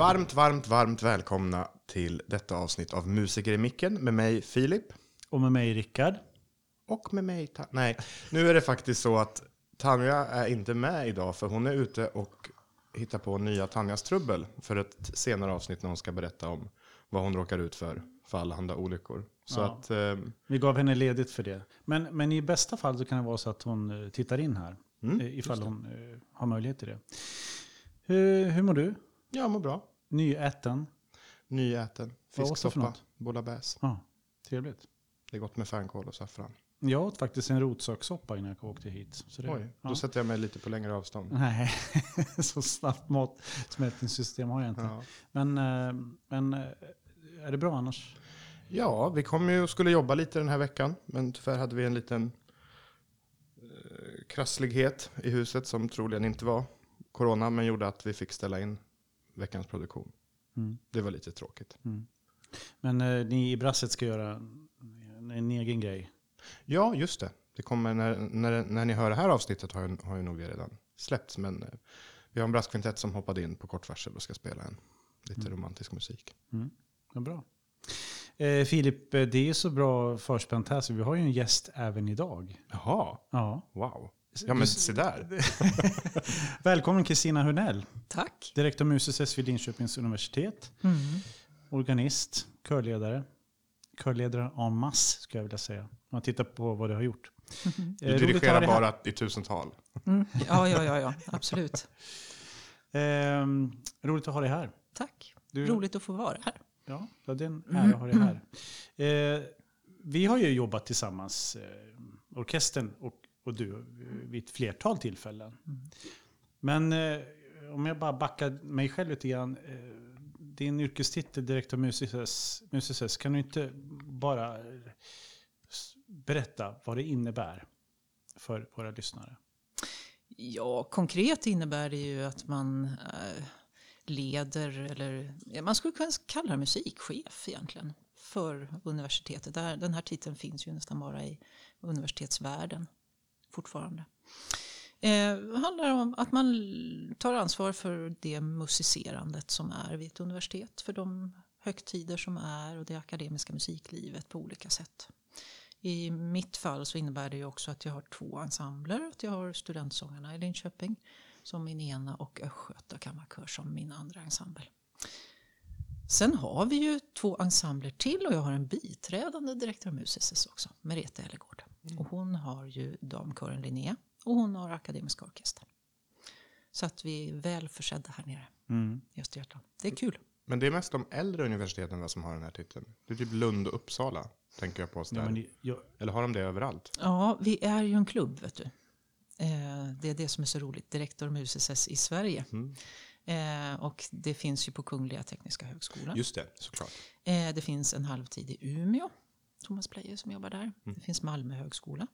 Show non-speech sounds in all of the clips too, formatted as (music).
Varmt, varmt, varmt välkomna till detta avsnitt av Musiker i micken med mig Filip. Och med mig Rickard. Och med mig Ta- Nej, nu är det faktiskt så att Tanja är inte med idag för hon är ute och hittar på nya Tanjas trubbel för ett senare avsnitt när hon ska berätta om vad hon råkar ut för för allehanda olyckor. Så Ja. att, ehm, Vi gav henne ledigt för det. Men, men i bästa fall så kan det vara så att hon eh, tittar in här. Mm, eh, ifall hon eh, har möjlighet till det. Hur, hur mår du? jag mår bra. Nyäten? Nyäten, fisksoppa, bouillabaisse. Ja, trevligt. Det är gott med fänkål och saffran. Jag åt faktiskt en rotsakssoppa innan jag åkte hit. Så det, Oj, ja. då sätter jag mig lite på längre avstånd. Nej, (laughs) så snabbt matsmältningssystem har jag inte. Ja. Men, eh, men eh, är det bra annars? Ja, vi kom ju och skulle jobba lite den här veckan. Men tyvärr hade vi en liten eh, krasslighet i huset som troligen inte var corona. Men gjorde att vi fick ställa in veckans produktion. Mm. Det var lite tråkigt. Men eh, ni i Brasset ska göra en, en egen grej. Ja, just det. Det kommer när, när, när ni hör det här avsnittet har, har ju nog det redan släppts. Men eh, vi har en brasskvintett som hoppade in på kort varsel och ska spela en lite romantisk musik. Mm. Ja, bra. Eh, Filip, eh, det är så bra förspänt här så vi har ju en gäst även idag. Jaha, Ja. wow. Ja, men se där. (laughs) Välkommen Kristina Hurnell, Tack. direktor Musices vid Linköpings universitet. Mm. Organist, körledare. Körledare en masse skulle jag vilja säga. Om man tittar på vad du har gjort. Eh, Du ha dirigerar bara i tusental. Mm. Ja, ja, ja, ja, absolut. (laughs) Ehm, roligt att ha dig här. Tack. Du- Roligt att få vara här. Ja, ja, det är en ära att ha dig här. Eh, vi har ju jobbat tillsammans, eh, orkestern och, och du, vid ett flertal tillfällen. Men eh, om jag bara backar mig själv lite grann. Eh, din yrkestitel, direktör Musices, kan du inte bara eh, berätta vad det innebär för våra lyssnare? Ja, konkret innebär det ju att man eh, leder, eller man skulle kunna kalla det musikchef egentligen, för universitetet. Den här titeln finns ju nästan bara i universitetsvärlden fortfarande. Eh, det handlar om att man tar ansvar för det musicerandet som är vid ett universitet, för de högtider som är och det akademiska musiklivet på olika sätt. I mitt fall så innebär det ju också att jag har två ensembler. Att jag har Studentsångarna i Linköping som min ena och Östgöta kammarkör som min andra ensemble. Sen har vi ju två ensembler till och jag har en biträdande direktör musicis också, Merete Ellegård. Och hon har ju damkören Linné och hon har Akademiska orkestern. Så att vi är väl försedda här nere Mm. i Östergötland. Det är kul. Men det är mest de äldre universiteten som har den här titeln. Det är typ Lund och Uppsala, tänker jag på. Ja, men jag, Eller har de det överallt? Ja, vi är ju en klubb, vet du. Eh, det är det som är så roligt. Direktor Musices i Sverige. Mm. Eh, och det finns ju på Kungliga Tekniska Högskolan. Just det, såklart. Eh, det finns en halvtid i Umeå. Thomas Pleije som jobbar där. Det finns Malmö högskola.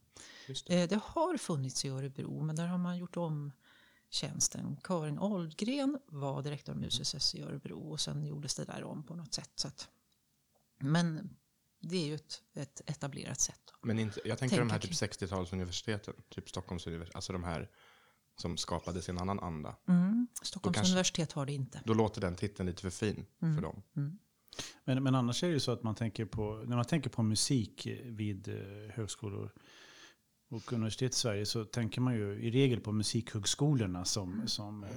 Just det. Eh, det har funnits i Örebro, men där har man gjort om tjänsten. Karin Oldgren var direktor Musices i Örebro och sen gjordes det där om på något sätt. Så att, men det är ju ett, ett etablerat sätt. Men inte, jag tänker de här typ 60-talsuniversiteten, typ Stockholms universitet, alltså de här som skapades i en annan anda. Mm. Stockholms kanske- universitet har det inte. Då låter den titeln lite för fin för dem. Men, men annars är det ju så att man tänker på, när man tänker på musik vid eh, högskolor och universitet i Sverige så tänker man ju i regel på musikhögskolorna som, som eh,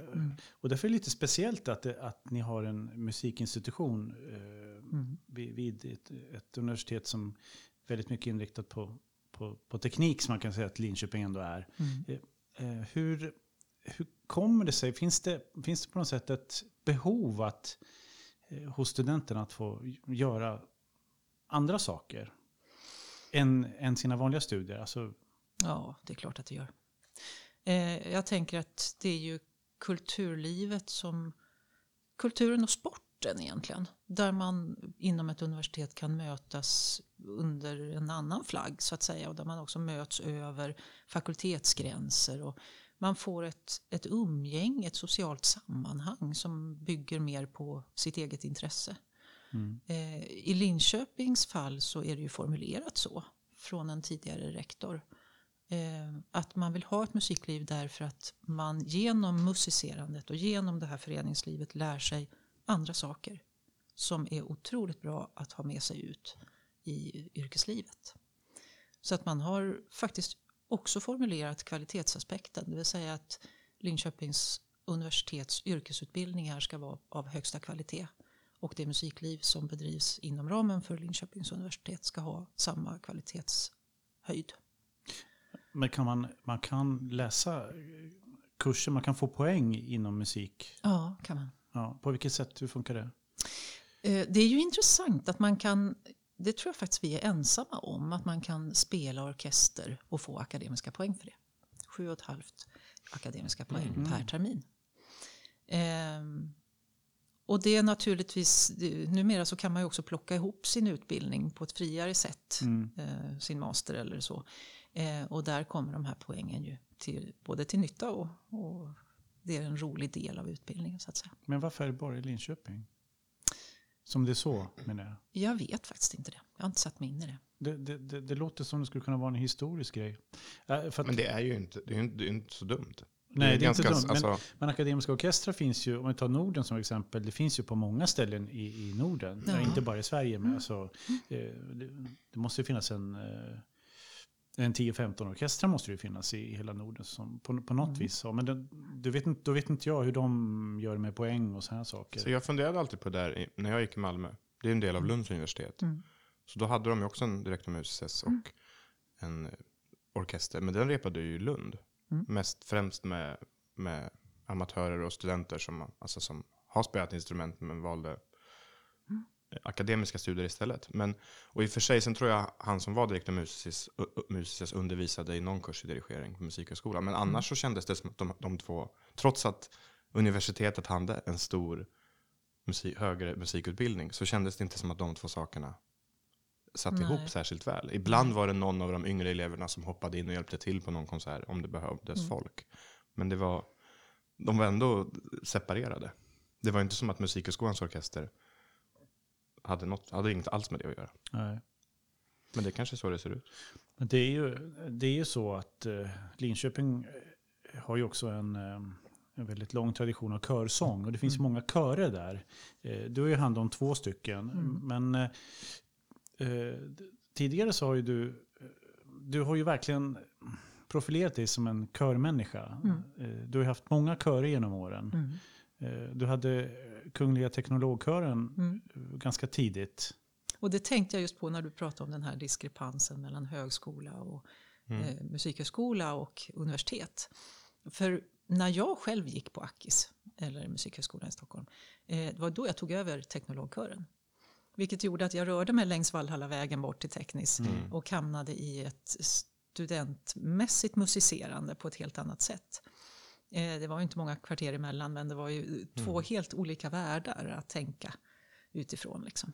och därför är det lite speciellt att, det, att ni har en musikinstitution eh, vid, vid ett, ett universitet som är väldigt mycket inriktat på, på, på teknik som man kan säga att Linköping ändå är. Eh, eh, hur, hur kommer det sig? Finns det, finns det på något sätt ett behov att eh, Eh, hos studenterna att få göra andra saker än, än sina vanliga studier. Alltså, Ja, det är klart att det gör. Eh, jag tänker att det är ju kulturlivet som... Kulturen och sporten egentligen. Där man inom ett universitet kan mötas under en annan flagg så att säga. Och där man också möts över fakultetsgränser. Och man får ett, ett umgänge, ett socialt sammanhang som bygger mer på sitt eget intresse. Eh, I Linköpings fall så är det ju formulerat så från en tidigare rektor. Eh, att man vill ha ett musikliv därför att man genom musicerandet och genom det här föreningslivet lär sig andra saker som är otroligt bra att ha med sig ut i yrkeslivet. Så att man har faktiskt också formulerat kvalitetsaspekten, det vill säga att Linköpings universitets yrkesutbildningar ska vara av högsta kvalitet och det musikliv som bedrivs inom ramen för Linköpings universitet ska ha samma kvalitetshöjd. Men kan man, man kan läsa kurser, man kan få poäng inom musik? Ja, kan man. Ja, på vilket sätt, hur funkar det? Eh, det är ju intressant att man kan, det tror jag faktiskt vi är ensamma om, att man kan spela orkester och få akademiska poäng för det. Sju och ett halvt akademiska poäng Mm. per termin. Ehm, och det är naturligtvis, numera så kan man ju också plocka ihop sin utbildning på ett friare sätt, Mm. eh, sin master eller så. Eh, och där kommer de här poängen ju till, både till nytta och, och det är en rolig del av utbildningen så att säga. Men varför är det bara i Linköping? Som det är så, menar jag. Jag vet faktiskt inte det. Jag har inte satt mig in i det. Det, det, det, det låter som det skulle kunna vara en historisk grej. Äh, för att, Men det är ju inte, det är ju inte, det är inte så dumt. nej, det är inte dumt. Men, Alltså, men akademiska orkestrar finns ju, om vi tar Norden som exempel, det finns ju på många ställen i, i Norden. Ja. Inte bara i Sverige, men alltså, eh, det, det måste ju finnas en, eh, en 10-15 orkestrar måste det ju finnas i, hela Norden som, på, på något Mm. vis. Men det, du vet, inte- då vet inte jag hur de gör med poäng och sådana saker. så jag funderade alltid på det där när jag gick i Malmö. Det är en del av Lunds universitet. Mm. Så då hade de ju också en direktor MUSS och en eh, orkester. Men den repade ju i Lund. Mm. Mest främst med, med amatörer och studenter som, alltså som har spelat instrument men valde Mm. Akademiska studier istället. Men, och i och för sig, sen tror jag han som var direktor u- MUSIS undervisade i någon kurs i dirigering på Musikhögskolan. Men annars så kändes det som att de, de två, trots att universitetet hade en stor musik, högre musikutbildning, så kändes det inte som att de två sakerna satt Nej. ihop särskilt väl. Ibland var det någon av de yngre eleverna som hoppade in och hjälpte till på någon konsert om det behövdes Mm. folk. Men det var, de var ändå separerade. Det var inte som att Musikhögskolans orkester hade, något, hade inget alls med det att göra. Nej. Men det kanske är så det ser ut. Men det är ju, det är ju så att eh, Linköping eh, har ju också en, eh, en väldigt lång tradition av körsång. Och det finns många körer där. Eh, du har ju hand om två stycken. Men eh, eh, tidigare så har ju du, du har ju verkligen profilerat dig som en körmänniska. Eh, du har haft många körer genom åren. Mm. Eh, du hade eh, Kungliga Teknologkören Mm. eh, ganska tidigt. Och det tänkte jag just på när du pratade om den här diskrepansen mellan högskola och eh, musikhögskola och universitet. För när jag själv gick på Akis, eller Musikhögskolan i Stockholm, eh, det var då jag tog över teknologkören. Vilket gjorde att jag rörde mig längs Valhallavägen bort till Teknis och hamnade i ett studentmässigt musicerande på ett helt annat sätt. Eh, det var ju inte många kvarter emellan men det var ju två helt olika världar att tänka utifrån. Liksom.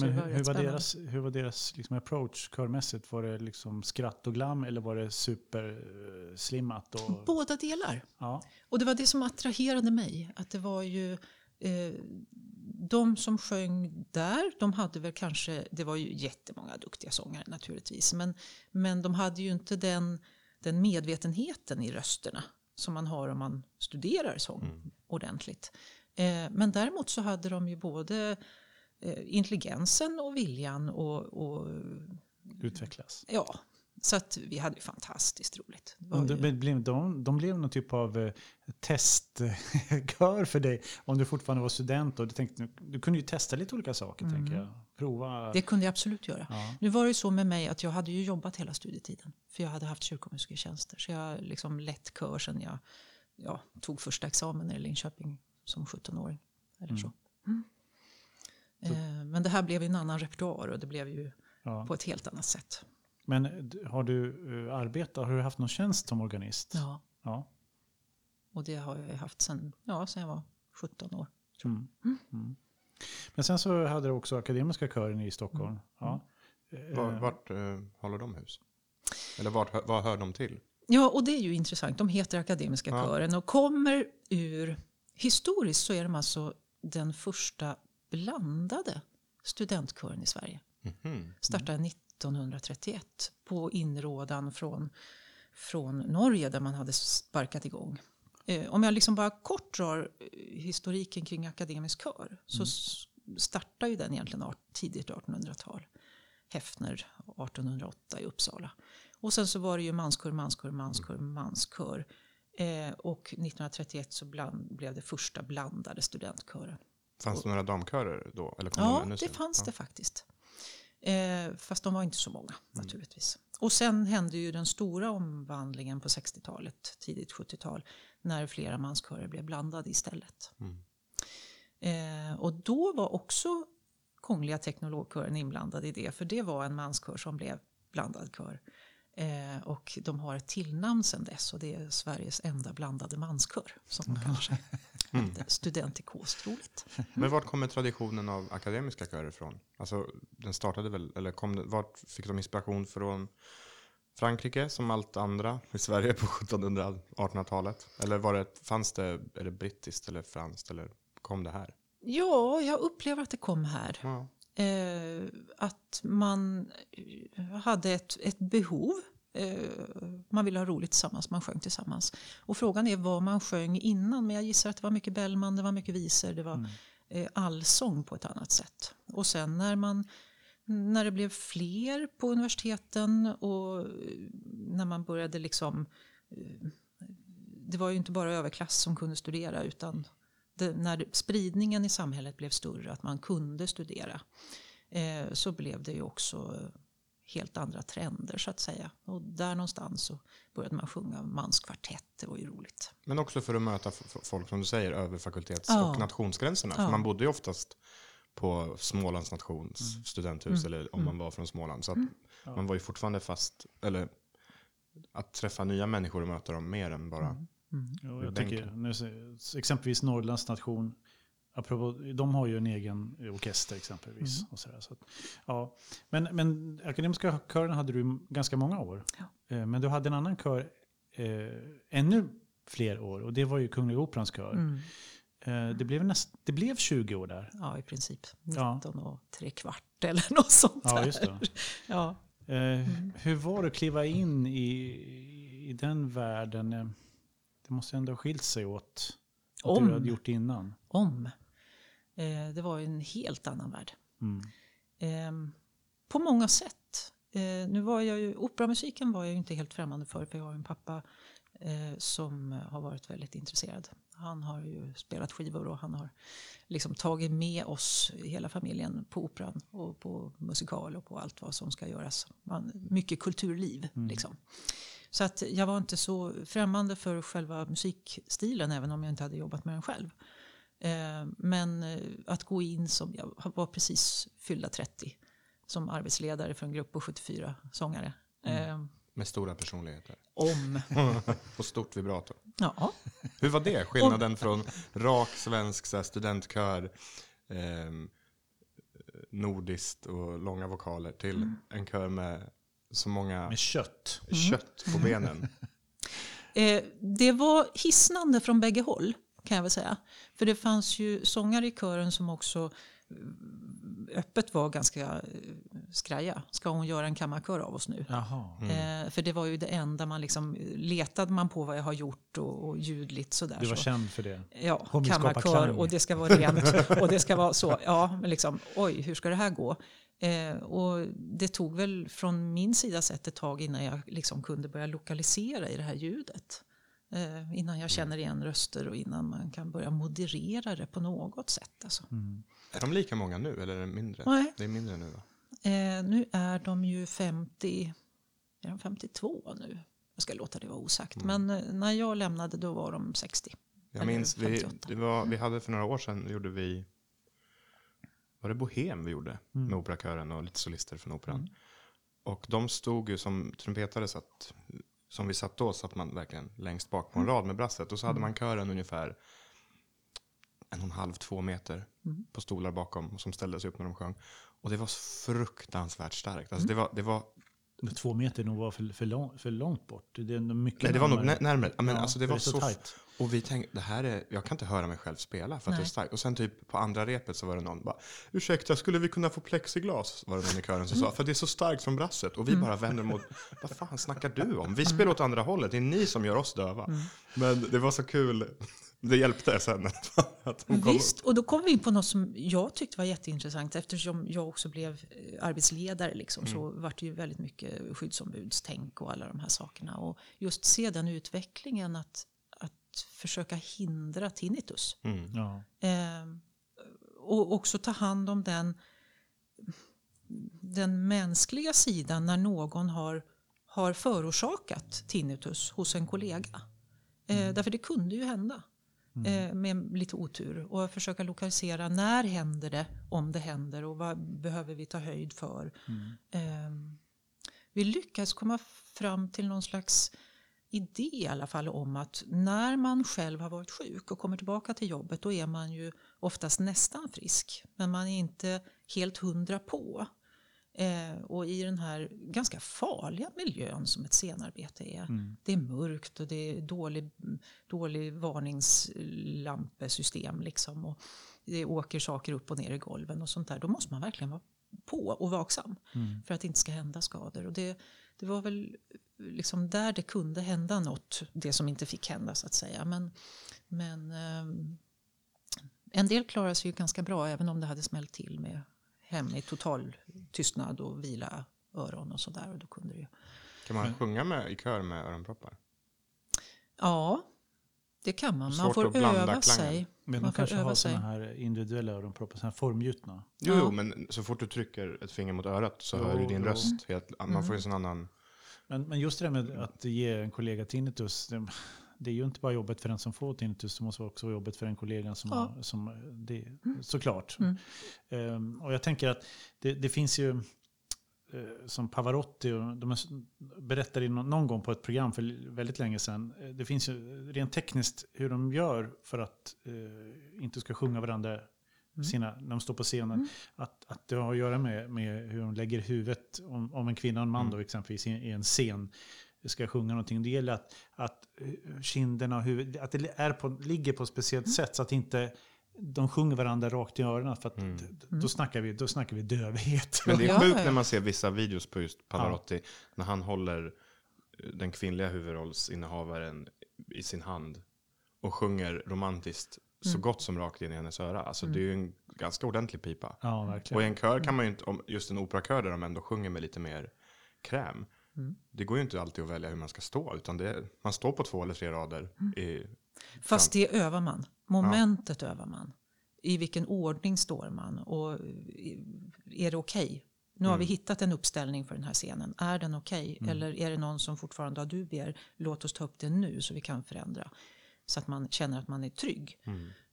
Men hur, var hur, var deras, hur var deras liksom approach körmässigt? Var det liksom skratt och glam eller var det superslimmat? Och, Båda delar. ja. Och det var det som attraherade mig. Att det var ju eh, de som sjöng där, de hade väl kanske, det var ju jättemånga duktiga sångare naturligtvis, men, men de hade ju inte den, den medvetenheten i rösterna som man har om man studerar sång ordentligt. Eh, men däremot så hade de ju både eh, intelligensen och viljan och, och utvecklas. ja, så att vi hade ju fantastiskt roligt. De, ju- blev, de, de blev någon typ av eh, testkör (laughs) för dig om du fortfarande var student. Och du, tänkte, du kunde ju testa lite olika saker, tänker jag. Prova. Det kunde jag absolut göra. Ja. Nu var det så med mig att jag hade ju jobbat hela studietiden. För jag hade haft kyrkomusikertjänster. Så jag liksom lett kör sedan jag ja, tog första examen i Linköping som 17-åring. Eller så. Mm. Eh, Men det här blev ju en annan repertoar och det blev ju Ja. på ett helt annat sätt. Men eh, har du uh, arbetat, har du haft någon tjänst som organist? Ja, Ja. och det har jag ju haft sedan, ja, sedan jag var 17 år. Mm. Mm. Men sen så hade du också Akademiska kören i Stockholm. Mm. Ja. Eh, Var, vart eh, håller de hus? Eller vart, vad hör de till? Ja, och det är ju intressant. De heter Akademiska Ja. kören och kommer ur... Historiskt så är de alltså den första blandade studentkören i Sverige. Mhm. Startade 1931 på inrådan från, från Norge där man hade sparkat igång. Eh, om jag liksom bara kort drar eh, historiken kring akademisk kör så s- startar ju den egentligen tidigt 1800-tal. Häfner 1808 i Uppsala. Och sen så var det ju manskör, manskör, manskör, manskör. Eh, och 1931 så bland, blev det första blandade studentkören. Fanns det några damkörer då? Eller kom Ja, det senare? fanns Ja. det faktiskt. Eh, fast de var inte så många naturligtvis. Och sen hände ju den stora omvandlingen på 60-talet, tidigt 70-tal, när flera manskörer blev blandade istället. Mm. Eh, och då var också Kungliga Teknologkören inblandad i det, för det var en manskör som blev blandad kör. Eh, och de har ett tillnamn sedan dess och det är Sveriges enda blandade manskör, som kallar sig. (laughs) Mm. Studentikos, troligt. (laughs) Men vart kommer traditionen av akademiska körer ifrån? Alltså, den startade väl, eller kom den, vart fick de inspiration från Frankrike som allt andra i Sverige på 1700-1800-talet? Eller var det, fanns det, är det brittiskt eller franskt eller kom det här? Ja, jag upplever att det kom här. Ja. Eh, att man eh, hade ett, ett behov. Eh, man ville ha roligt tillsammans, man sjöng tillsammans. Och frågan är vad man sjöng innan. Men jag gissar att det var mycket Bellman, det var mycket visor, det var eh, allsång på ett annat sätt. Och sen när man när det blev fler på universiteten och eh, när man började liksom eh, det var ju inte bara överklass som kunde studera utan det, när spridningen i samhället blev större, att man kunde studera, eh, så blev det ju också helt andra trender så att säga. Och där någonstans så började man sjunga manskvartett, det var ju roligt. Men också för att möta folk, som du säger, över fakultets Ja. och nationsgränserna. För Ja. man bodde ju oftast på Smålands nations Mm. studenthus, eller om man var från Småland. Så att man var ju fortfarande fast, eller att träffa nya människor och möta dem mer än bara Ur jag tycker, nu, exempelvis Norrlands nation, apropå, de har ju en egen orkester exempelvis. Mm. Och sådär, så att, ja. men, men akademiska kören hade du ganska många år. Ja. Eh, Men du hade en annan kör eh, ännu fler år och det var ju Kungliga Operans kör. Mm. Eh, det, blev näst, det blev 20 år där. Ja, i princip Ja. 19 och tre kvart eller något sånt Ja, där. just det. (laughs) Ja. Eh, Hur var det att kliva in i, i den världen? Det måste ändå ha skilt sig åt vad Om. du hade gjort innan. Om. Eh, det var en helt annan värld. Mm. Eh, på många sätt. Eh, nu var jag ju, operamusiken var jag ju inte helt främmande för, för jag har en pappa eh, som har varit väldigt intresserad. Han har ju spelat skivor och han har liksom tagit med oss, hela familjen, på operan och på musikal och på allt vad som ska göras. Man, mycket kulturliv liksom. Så att jag var inte så främmande för själva musikstilen även om jag inte hade jobbat med den själv. Eh, men eh, att gå in som, jag var precis fyllda 30 som arbetsledare för en grupp på 74 sångare. Eh, med stora personligheter. om, (laughs) och stort vibrato. ja, Hur var det? Skillnaden från rak svensk så här, studentkör, ehm, nordiskt och långa vokaler till Mm. en kör med så många Med kött. kött på benen. (laughs) Eh, det var hisnande från bägge håll kan jag väl säga. För det fanns ju sångare i kören som också eh, öppet var ganska eh, skraja. Ska hon göra en kammarkör av oss nu? Jaha. Eh, för det var ju det enda man liksom letade man på vad jag har gjort och, och ljudligt sådär. Du var så. känd för det. Ja, Hon kammarkör och det ska vara rent och det ska vara så. (laughs) Ja, men liksom, oj, hur ska det här gå? Eh, och det tog väl från min sida sett ett tag innan jag liksom kunde börja lokalisera i det här ljudet. Eh, innan jag känner igen röster och innan man kan börja moderera det på något sätt. Alltså. Är de lika många nu eller är det mindre? Nej. Det är mindre nu va? Eh, nu är de ju 50, är de 52 nu? Jag ska låta det vara osagt. Men eh, när jag lämnade då var de 60. Jag minns, vi, 58. det var, vi hade för några år sedan, gjorde vi, var det Bohem vi gjorde Mm. med operakören och lite solister från operan. Och de stod ju som trumpetare, så att, som vi satt då, satt man verkligen längst bak på en Mm. rad med brasset. Och så hade man kören ungefär en och en halv, två meter Mm. på stolar bakom som ställde sig upp när de sjöng. Och det var fruktansvärt starkt. Alltså Mm. det, var, det var Två meter nog var för, för, lång, för långt bort. Det, är mycket Nej, det var nog närmare. nä- närmare. Men Ja, alltså det var det är så så... tajt. Och vi tänkte, det här är, jag kan inte höra mig själv spela för att det är Nej. starkt. Och sen typ på andra repet så var det någon bara, ursäkta, skulle vi kunna få plexiglas? Var det någon i kören som sa, för det är så starkt från brasset. Och vi bara vänder mot, (laughs) vad fan snackar du om? Vi spelar åt andra hållet, det är ni som gör oss döva. Men det var så kul, det hjälpte sen att (laughs) hon kom. Visst, och då kom vi in på något som jag tyckte var jätteintressant. Eftersom jag också blev eh, arbetsledare liksom, så vart det ju väldigt mycket skyddsombudstänk och alla de här sakerna. Och just se den utvecklingen att, att försöka hindra tinnitus. Mm. Ja. Eh, och också ta hand om den, den mänskliga sidan när någon har, har förorsakat tinnitus hos en kollega. Eh, därför det kunde ju hända eh, med lite otur. Och försöka lokalisera när händer det, om det händer och vad behöver vi ta höjd för. Eh, vi lyckas komma fram till någon slags idé i alla fall om att när man själv har varit sjuk och kommer tillbaka till jobbet då är man ju oftast nästan frisk. Men man är inte helt hundra på. Eh, och i den här ganska farliga miljön som ett scenarbete är. Det är mörkt och det är dålig, dålig varningslampesystem liksom. Och det åker saker upp och ner i golven och sånt där. Då måste man verkligen vara på och vaksam för att det inte ska hända skador. Och det, det var väl liksom där det kunde hända något, det som inte fick hända så att säga. Men, men ehm, en del klarade sig ju ganska bra även om det hade smällt till med hem i total tystnad och vila öron och sådär. Och då kunde det ju... Kan man sjunga med, i kör med öronproppar? Ja, det kan man. Man får öva sig. Men Man kanske har sådana här individuella öronproppar, sådana här formgjutna. Jo, Ja. jo, men så fort du trycker ett finger mot örat så Jo, hör du din jo. röst. Helt, man får en sån annan... Men, men just det där med att ge en kollega tinnitus, det, det är ju inte bara jobbet för den som får tinnitus, det måste vara också jobbet för den kollegan som Ja. har, som, det, såklart. Mm. Ehm, och jag tänker att det, det finns ju, eh, som Pavarotti, och de berättade någon gång på ett program för väldigt länge sedan, eh, det finns ju rent tekniskt hur de gör för att eh, inte ska sjunga varandra sina, när de står på scenen. Att, att det har att göra med, med hur de lägger huvudet, om, om en kvinna och en man då exempelvis i, i en scen ska sjunga någonting. Det gäller att, att eh, kinderna och huvudet, att det är på, ligger på ett speciellt sätt så att inte de sjunger varandra rakt i öronen. För att d- då, snackar vi, då snackar vi dövhet. Men det är Ja, sjukt ja, ja. när man ser vissa videos på just Pavarotti. När han håller eh, den kvinnliga huvudrollsinnehavaren i sin hand. Och sjunger romantiskt så gott som rakt in i hennes öra. Alltså det är ju en ganska ordentlig pipa. Ja, Och i verkligen. en kör kan man ju inte, om just en operakör där de ändå sjunger med lite mer kräm. Det går ju inte alltid att välja hur man ska stå. Utan det, man står på två eller tre rader. I, Fast det övar man. Momentet övar man. I vilken ordning står man? Och är det okej? Nu har vi hittat en uppställning för den här scenen. Är den okej? Eller är det någon som fortfarande har dubier? Låt oss ta upp det nu så vi kan förändra. Så att man känner att man är trygg.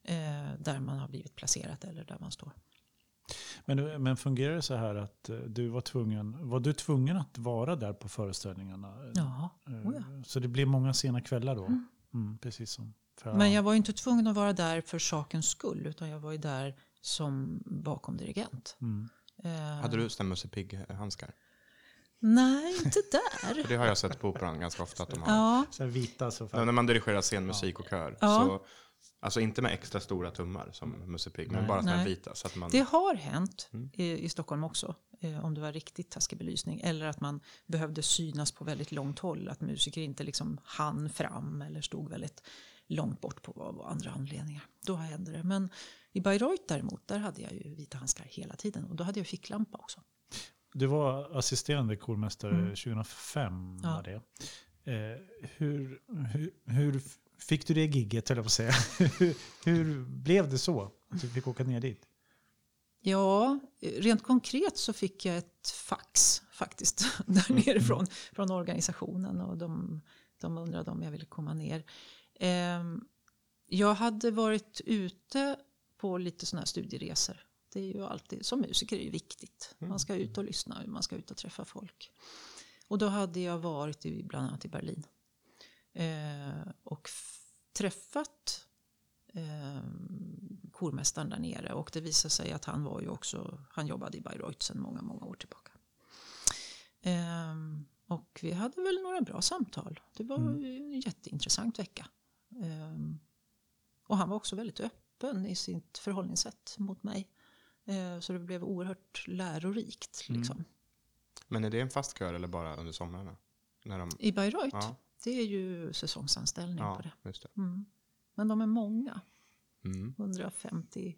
Eh, där man har blivit placerad eller där man står. Men, men fungerar det så här att eh, du var tvungen, var du tvungen att vara där på föreställningarna? Ja, Eh, oh ja. Så det blev många sena kvällar då? Mm, precis som för Men jag var ju inte tvungen att vara där för sakens skull. Utan jag var ju där som bakom dirigent. Mm. Eh, hade du Stämmer sig pigg-handskar? Nej, inte där. Det har jag sett på operan ganska ofta att de har. Ja, Så vita så Ja, när man dirigerar scenmusik och kör. Ja. Så, alltså inte med extra stora tummar som Musse Pigg, men bara Nej. vita. Så att man, Det har hänt Mm. i, i Stockholm också. Eh, om det var riktigt taskig belysning. Eller att man behövde synas på väldigt långt håll. Att musiker inte liksom hann fram eller stod väldigt långt bort på andra anledningar. Då hände det. Men i Bayreuth däremot, där hade jag ju vita handskar hela tiden. Och då hade jag ficklampa också. Du var assisterande kormästare Mm. 2005. Ja. Var det. Eh, hur, hur, hur fick du det gigget, jag på säga? (laughs) hur, blev det så? Att du fick åka ner dit? Ja, rent konkret så fick jag ett fax faktiskt (laughs) där nerifrån från organisationen och de, de undrade om jag ville komma ner. Ehm, jag hade varit ute på lite sådana här studieresor. Det är ju alltid, som musiker är det viktigt. Man ska ut och lyssna, man ska ut och träffa folk. Och då hade jag varit i, bland annat i Berlin. Eh, och träffat eh, kormästaren där nere. Och det visade sig att han var ju också, han jobbade i Bayreuth sedan många, många år tillbaka. Ehm, och vi hade väl några bra samtal. Det var Mm. en jätteintressant vecka. Ehm, och han var också väldigt öppen i sitt förhållningssätt mot mig. Ehm, så det blev oerhört lärorikt. Mm. Liksom. Men är det en fast kör eller bara under somrarna? När de, I Bayreuth, ja, det är ju säsongsanställning på ja, det. just det. Mm. Men de är många. Mm. 153.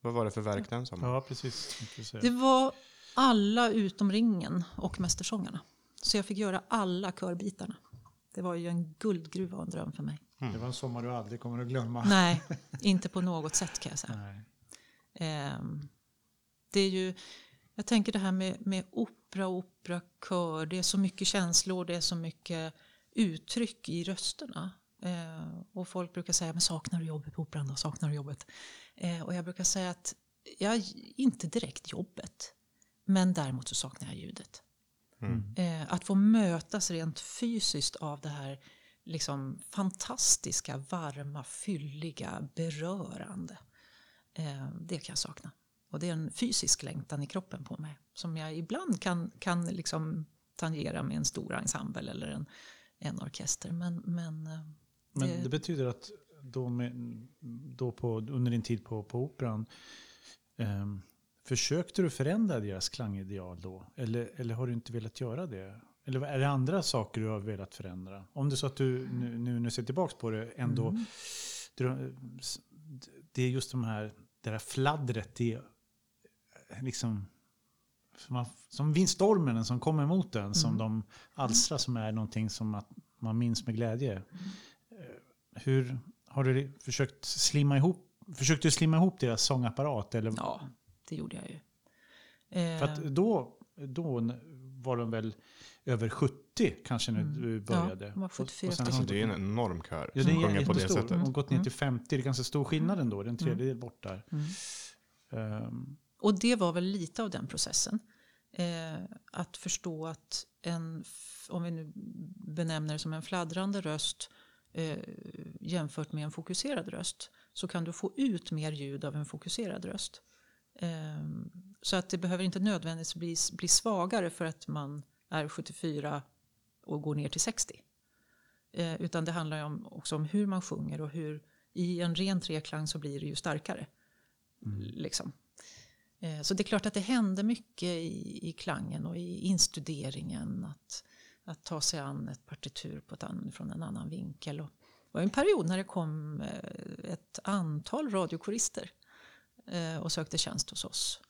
Vad var det för verk den sommaren? Ja, precis. Det var alla utom ringen och Mästersångarna. Så jag fick göra alla körbitarna. Det var ju en guldgruva och en dröm för mig. Det var en sommar du aldrig kommer att glömma. Nej, (laughs) inte på något sätt kan jag säga. Nej. Ehm, det är ju, jag tänker det här med, med opera, operakör. Det är så mycket känslor, det är så mycket uttryck i rösterna. Ehm, och folk brukar säga, men saknar du jobbet på operan då? Saknar du jobbet? Ehm, och jag brukar säga att jag inte direkt jobbet. Men däremot så saknar jag ljudet. Mm. Eh, att få mötas rent fysiskt av det här liksom fantastiska, varma, fylliga, berörande. Eh, det kan jag sakna. Och det är en fysisk längtan i kroppen på mig som jag ibland kan, kan liksom tangera med en stor ensemble eller en, en orkester. Men, men, eh, Men det- det betyder att då, med, då på, under din tid på, på operan, ehm, försökte du förändra deras klangideal då? Eller, eller har du inte velat göra det? Eller är det andra saker du har velat förändra? Om det är så att du nu, nu du ser tillbaka på det ändå, Mm. du, det är just de här, det här fladdret, är liksom som, som vindstormen som kommer emot en, som Mm. de alstrar som är någonting som att man minns med glädje. Eh, Hur har du försökt slimma ihop, försökte du slimma ihop deras sångapparat? Eller? ja, det gjorde jag ju. Eh, För att då, då var de väl över 70 kanske när Mm. du Ja, började. de var 74 Och- och sen Alltså, har- det är en enorm kör Ja, som är sjunger på det sättet. De har gått ner Mm. till 50, det är ganska stor skillnad ändå. Det är en tredjedel bort där. Mm. Ehm, Och det var väl lite av den processen. Eh, att förstå att en, om vi nu benämner det som en fladdrande röst eh, jämfört med en fokuserad röst så kan du få ut mer ljud av en fokuserad röst. Eh, så att det behöver inte nödvändigtvis bli, bli svagare för att man är 74 och går ner till 60. Eh, utan det handlar om, också om hur man sjunger och hur i en ren treklang så blir det ju starkare. Liksom. Eh, Så det är klart att det hände mycket i, i klangen och i instuderingen. Att, att ta sig an ett partitur på ett an, från en annan vinkel. Och det var en period när det kom eh, ett antal radiokorister eh, och sökte tjänst hos oss.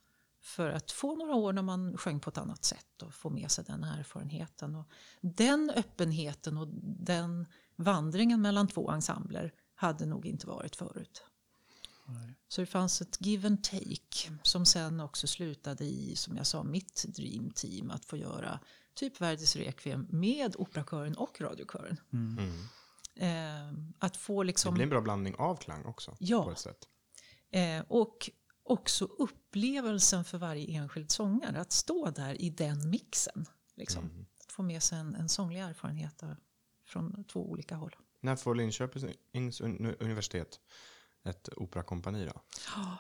För att få några år när man sjöng på ett annat sätt och få med sig den erfarenheten. Och den öppenheten och den vandringen mellan två ensembler hade nog inte varit förut. nej. Så det fanns ett give and take som sen också slutade i, som jag sa, mitt dream team. Att få göra typ Verdis Requiem med operakören och radiokören. Mm. Mm. Eh, att få Det liksom... blir en bra blandning av klang också. Ja. På ett sätt. Eh, och också upplevelsen för varje enskild sångare. Att stå där i den mixen. Liksom. Mm. Att få med sig en, en sånglig erfarenhet av- från två olika håll. När får Linköpings un- universitet ett operakompani då? (gasps) Ja.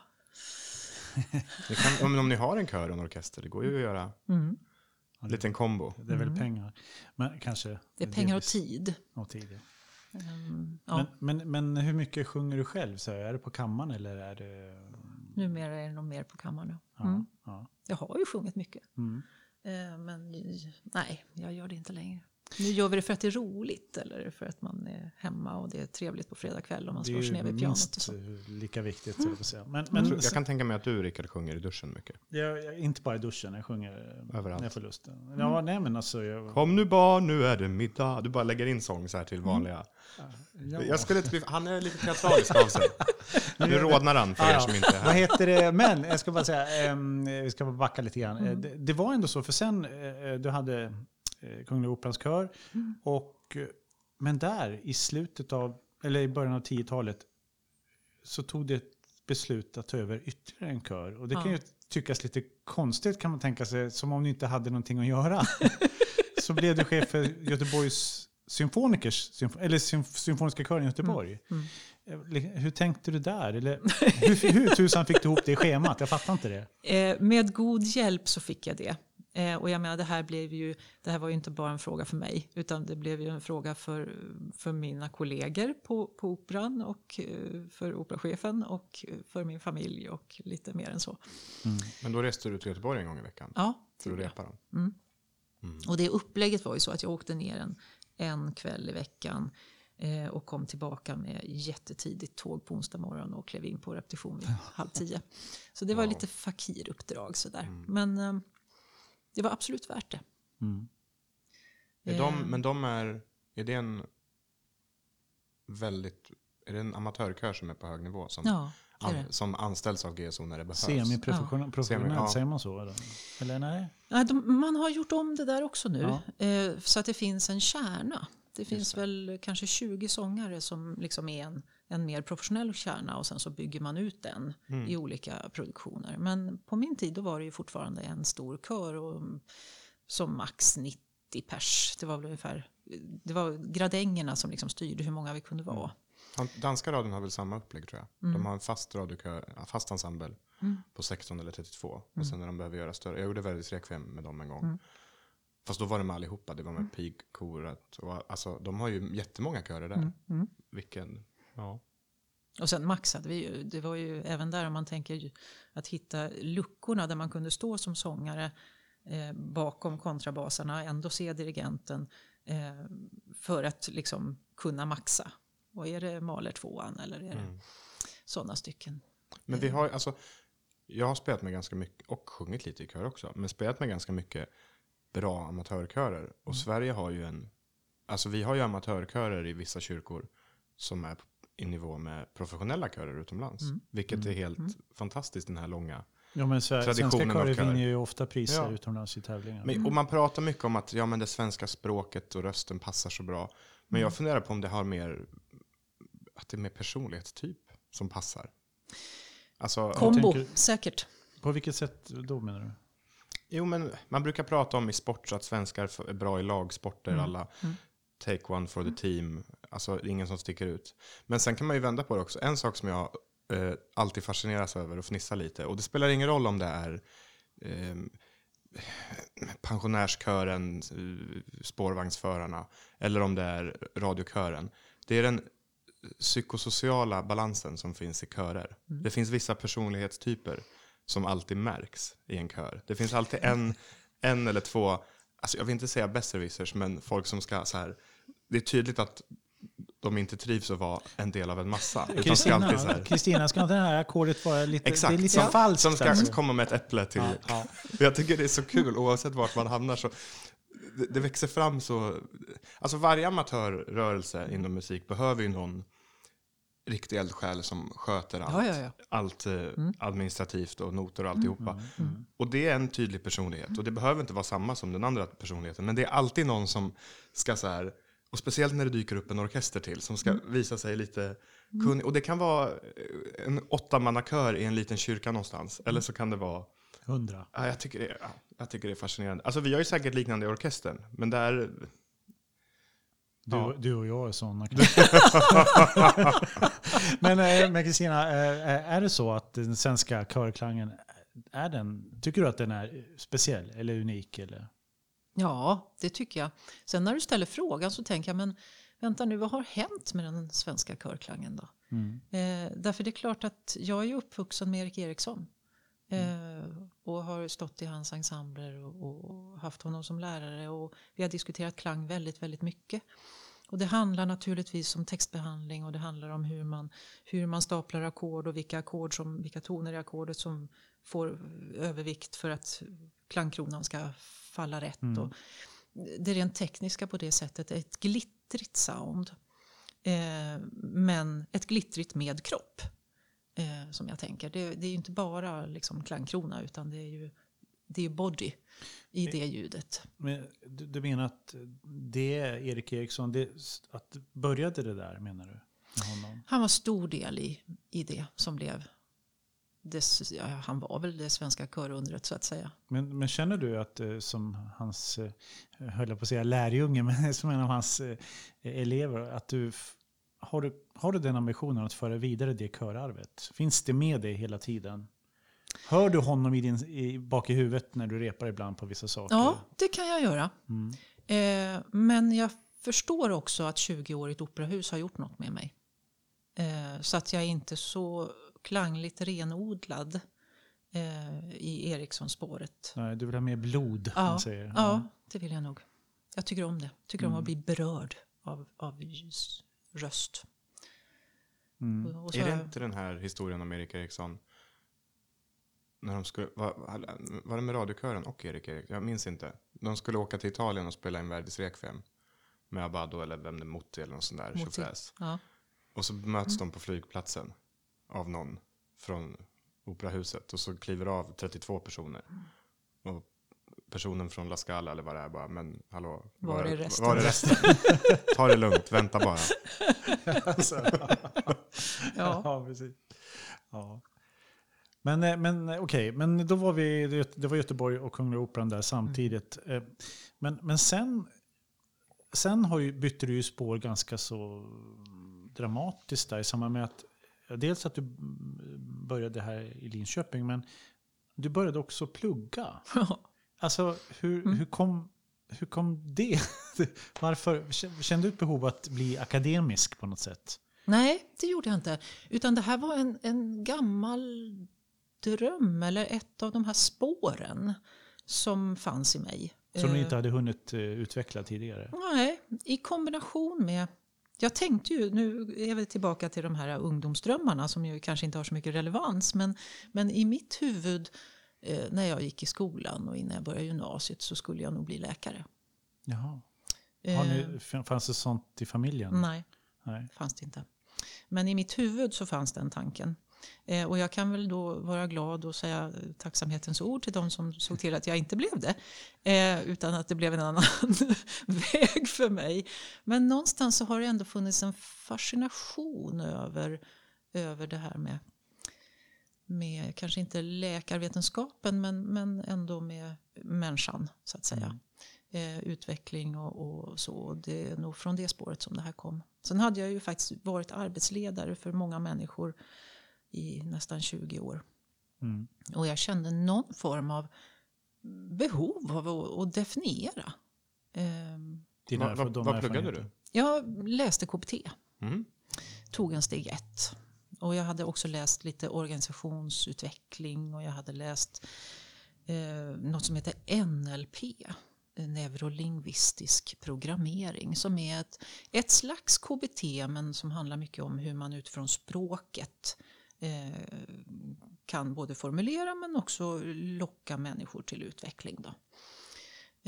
Kan, om, om ni har en kör och en orkester, det går ju att göra Mm. en liten kombo. Det är väl Mm. pengar. Men kanske Det är pengar och tid. och tid. ja. Mm, ja. Men, men, men hur mycket sjunger du själv? Så är det på kammaren eller är det... Numera är det nog mer på kammaren. nu. Ja, Mm. ja. Jag har ju sjungit mycket. Mm. Eh, Men nej, jag gör det inte längre. Nu gör vi det för att det är roligt eller för att man är hemma och det är trevligt på fredag kväll och man Det slår sig är ner vid pianot och minst så. eh, lika viktigt. Mm. Säga. Men, Jag, men tror, jag kan tänka mig att du, Rickard, sjunger i duschen mycket. jag, jag, inte bara i duschen, jag sjunger eh, Överallt. när jag får lust. Ja, nej men alltså... Jag, Kom nu barn, nu är det middag. Du bara lägger in sång så här till vanliga. ja. Jag skulle inte bli, han är lite teatralisk av sig. (laughs) Nu rodnar han för er som inte är Vad här. heter det? Men jag ska bara säga, ehm, vi ska bara backa lite grann. Mm. Eh, Det, det var ändå så, för sen eh, du hade Kungliga Operans kör. Mm. Och, eh, men där i slutet av, eller i början av 10-talet så tog det ett beslut att ta över ytterligare en kör. Och det kan Ja. ju tyckas lite konstigt kan man tänka sig, som om ni inte hade någonting att göra. (laughs) så blev du chef för Göteborgs symfonikers, symf- eller symf- symfoniska kören i Göteborg. Mm. Eh, Hur tänkte du där? Eller hur, hur tusan fick du ihop det i schemat? Jag fattar inte det. (laughs) Eh, Med god hjälp så fick jag det. Eh, och jag menar, det här, blev ju, det här var ju inte bara en fråga för mig utan det blev ju en fråga för, för mina kollegor på, på Operan och eh, för operachefen och för min familj och lite mer än så. Men då reste du till Göteborg en gång i veckan Ja, för att repa dem? Och det upplägget var ju så att jag åkte ner en, en kväll i veckan eh, och kom tillbaka med jättetidigt tåg på onsdag morgon och klev in på repetition vid (laughs) halv tio. Så det var Wow. lite fakiruppdrag sådär. Men eh, det var absolut värt det. Mm. Är de, Eh. men de är, är det en väldigt, är det en amatörkör som är på hög nivå? Som, Ja, det an, som anställs av GSO när det behövs? Semiprofessionellt, professionellt, Semi, ja. säger man så? Eller, eller nej? Ja, de, man har gjort om det där också nu. Ja. Eh, så att det finns en kärna. Det finns det. väl kanske 20 sångare som liksom är en, en mer professionell kärna och sen så bygger man ut den Mm. i olika produktioner. Men på min tid då var det ju fortfarande en stor kör och, mm, som max 90 pers. Det var väl ungefär det var gradängerna som liksom styrde hur många vi kunde vara. Han- Danska radion har väl samma upplägg tror jag. De har en fast radiokör, fast ensemble Mm. på 16 eller 32. Och sen när de behöver göra större. Jag gjorde väldigt rekviem med dem en gång. Mm. Fast då var det med allihopa. Det var med pigkoret. Och, alltså, de har ju jättemånga körer där. Mm. Mm. Vilken, ja. Och sen maxade vi ju. Det var ju även där om man tänker att hitta luckorna där man kunde stå som sångare eh, bakom kontrabasarna, ändå se dirigenten eh, för att liksom kunna maxa. Och är det Mahler tvåan eller är det Mm. sådana stycken? Men vi har alltså, jag har spelat med ganska mycket, och sjungit lite i kör också, men spelat med ganska mycket bra amatörkörer. Och Sverige har ju en, alltså vi har ju amatörkörer i vissa kyrkor som är i nivå med professionella körer utomlands. Vilket är helt fantastiskt den här långa. Ja, men Sver- Traditionen svenska av körer kör. vinner ju ofta priser Ja. utomlands i tävlingar. Men, och man pratar mycket om att ja, men det svenska språket och rösten passar så bra. Men jag funderar på om det har mer, att det är mer personlighetstyp som passar. Alltså, Kombo, tänker- säkert. På vilket sätt då menar du? Jo, men man brukar prata om i sport så att svenskar är bra i lagsporter. Alla take one for the team. Alltså det är ingen som sticker ut. Men sen kan man ju vända på det också. En sak som jag eh, alltid fascineras över och fnissar lite. Och det spelar ingen roll om det är eh, pensionärskören, spårvagnsförarna eller om det är radiokören. Det är den psykosociala balansen som finns i körer. Det finns vissa personlighetstyper som alltid märks i en kör. Det finns alltid en, en eller två, alltså jag vill inte säga besserwissers, men folk som ska så här, det är tydligt att de inte trivs att vara en del av en massa. Ska Kristina, ska inte det här ackordet vara lite, Exakt, det är lite som, falskt? som ska alltså. komma med ett äpple till. Ja, ja. Jag tycker det är så kul oavsett vart man hamnar. Så det, det växer fram så... Alltså varje amatörrörelse inom musik behöver ju någon riktig eldsjäl som sköter allt. Ja, ja, ja. Allt eh, administrativt och noter och alltihopa. Mm, Och det är en tydlig personlighet. Och det behöver inte vara samma som den andra personligheten. Men det är alltid någon som ska så här... Och speciellt när det dyker upp en orkester till som ska visa sig lite kunnig. Och det kan vara eh, en åttamannakör i en liten kyrka någonstans. Eller så kan det vara Hundra. Ja, jag, tycker det, jag tycker det är fascinerande. Alltså vi har ju säkert liknande i orkestern. Men där... Du, Ja. du och jag är sådana. (laughs) (laughs) men, eh, men Kristina, eh, är det så att den svenska körklangen, är den, tycker du att den är speciell eller unik? Eller? Ja, det tycker jag. Sen när du ställer frågan så tänker jag, men vänta nu, vad har hänt med den svenska körklangen då? Mm. Eh, därför det är klart att jag är uppvuxen med Erik Eriksson. Eh, och har stått i hans ensembler och, och haft honom som lärare. Och vi har diskuterat klang väldigt, väldigt mycket. Och det handlar naturligtvis om textbehandling och det handlar om hur man, hur man staplar ackord och vilka, ackord som, vilka toner i ackordet som får övervikt för att klangkronan ska falla rätt. Och det rent tekniska på det sättet är ett glittrigt sound. Eh, men ett glittrigt med kropp. Eh, som jag tänker. Det, det är inte bara liksom klangkrona utan det är ju det är body i det ljudet. Men du, du menar att det är Erik Eriksson, det, att började det där menar du? Han var stor del i, i det som blev det, ja, han var väl det svenska körundret så att säga. Men, men känner du att eh, som hans, eh, höll jag på att säga lärjunge, (laughs) men som en av hans eh, elever, att du, har du har du den ambitionen att föra vidare det körarvet? Finns det med dig hela tiden? Hör du honom i din, i, bak i huvudet när du repar ibland på vissa saker? Ja, det kan jag göra. Mm. Eh, men jag förstår också att 20 år i ett operahus har gjort något med mig. Eh, så att jag är inte så klangligt renodlad eh, i Eriksson-spåret. Nej, du vill ha mer blod, Ja, man säger. Ja, det vill jag nog. Jag tycker om det. Tycker om Mm. att bli berörd av, av röst. Mm. Och så Är det jag- inte den här historien om Erik Eriksson? När de skulle, var, var det med radiokören och Erik Eriksson? Jag minns inte. De skulle åka till Italien och spela in Verdis Requiem. Med Abado eller vem det är, Motti eller någon sån där Mutti. tjofräs. Ja. Och så möts de på flygplatsen av någon från operahuset. Och så kliver av 32 personer. Och personen från La Scala eller vad det är bara, men hallå. Var är resten? Var är resten? Ta det lugnt, vänta bara. Alltså, (laughs) Ja. ja, precis. Ja. Men, eh, men eh, okej, men då var vi, det- var Göteborg och Kungliga Operan där samtidigt. Eh, Men, men sen, sen har ju, bytte du ju spår ganska så dramatiskt där i samband med att dels att du började här i Linköping, men du började också plugga. Alltså, hur, Mm. hur, kom, hur kom det? (laughs) Varför? Kände du ett behov att bli akademisk på något sätt? Nej, det gjorde jag inte. Utan det här var en, en gammal dröm eller ett av de här spåren som fanns i mig. Som du Eh, inte hade hunnit eh, utveckla tidigare? Nej, i kombination med... Jag tänkte ju, nu är vi tillbaka till de här ungdomsdrömmarna som ju kanske inte har så mycket relevans. Men, men i mitt huvud eh, när jag gick i skolan och innan jag började gymnasiet så skulle jag nog bli läkare. Jaha. Eh, Har ni, fanns det sånt i familjen? Nej, Nej. fanns det inte. Men i mitt huvud så fanns den tanken. Eh, och jag kan väl då vara glad och säga tacksamhetens ord till de som såg till att jag inte blev det. Eh, utan att det blev en annan (laughs) väg för mig. Men någonstans så har det ändå funnits en fascination över, över det här med, med kanske inte läkarvetenskapen men, men ändå med människan så att säga. Eh, utveckling och, och så. Det är nog från det spåret som det här kom. Sen hade jag ju faktiskt varit arbetsledare för många människor i nästan 20 år. Mm. Och jag kände någon form av behov av att, att definiera. Ehm, Dina Va, va, erfa- de vad pluggade du? Jag läste KBT, Mm. tog en steg ett. Och jag hade också läst lite organisationsutveckling och jag hade läst eh, något som heter NLP, eh, neurolingvistisk programmering, som är ett, ett slags KBT men som handlar mycket om hur man utifrån språket eh, Eh, kan både formulera men också locka människor till utveckling. Då.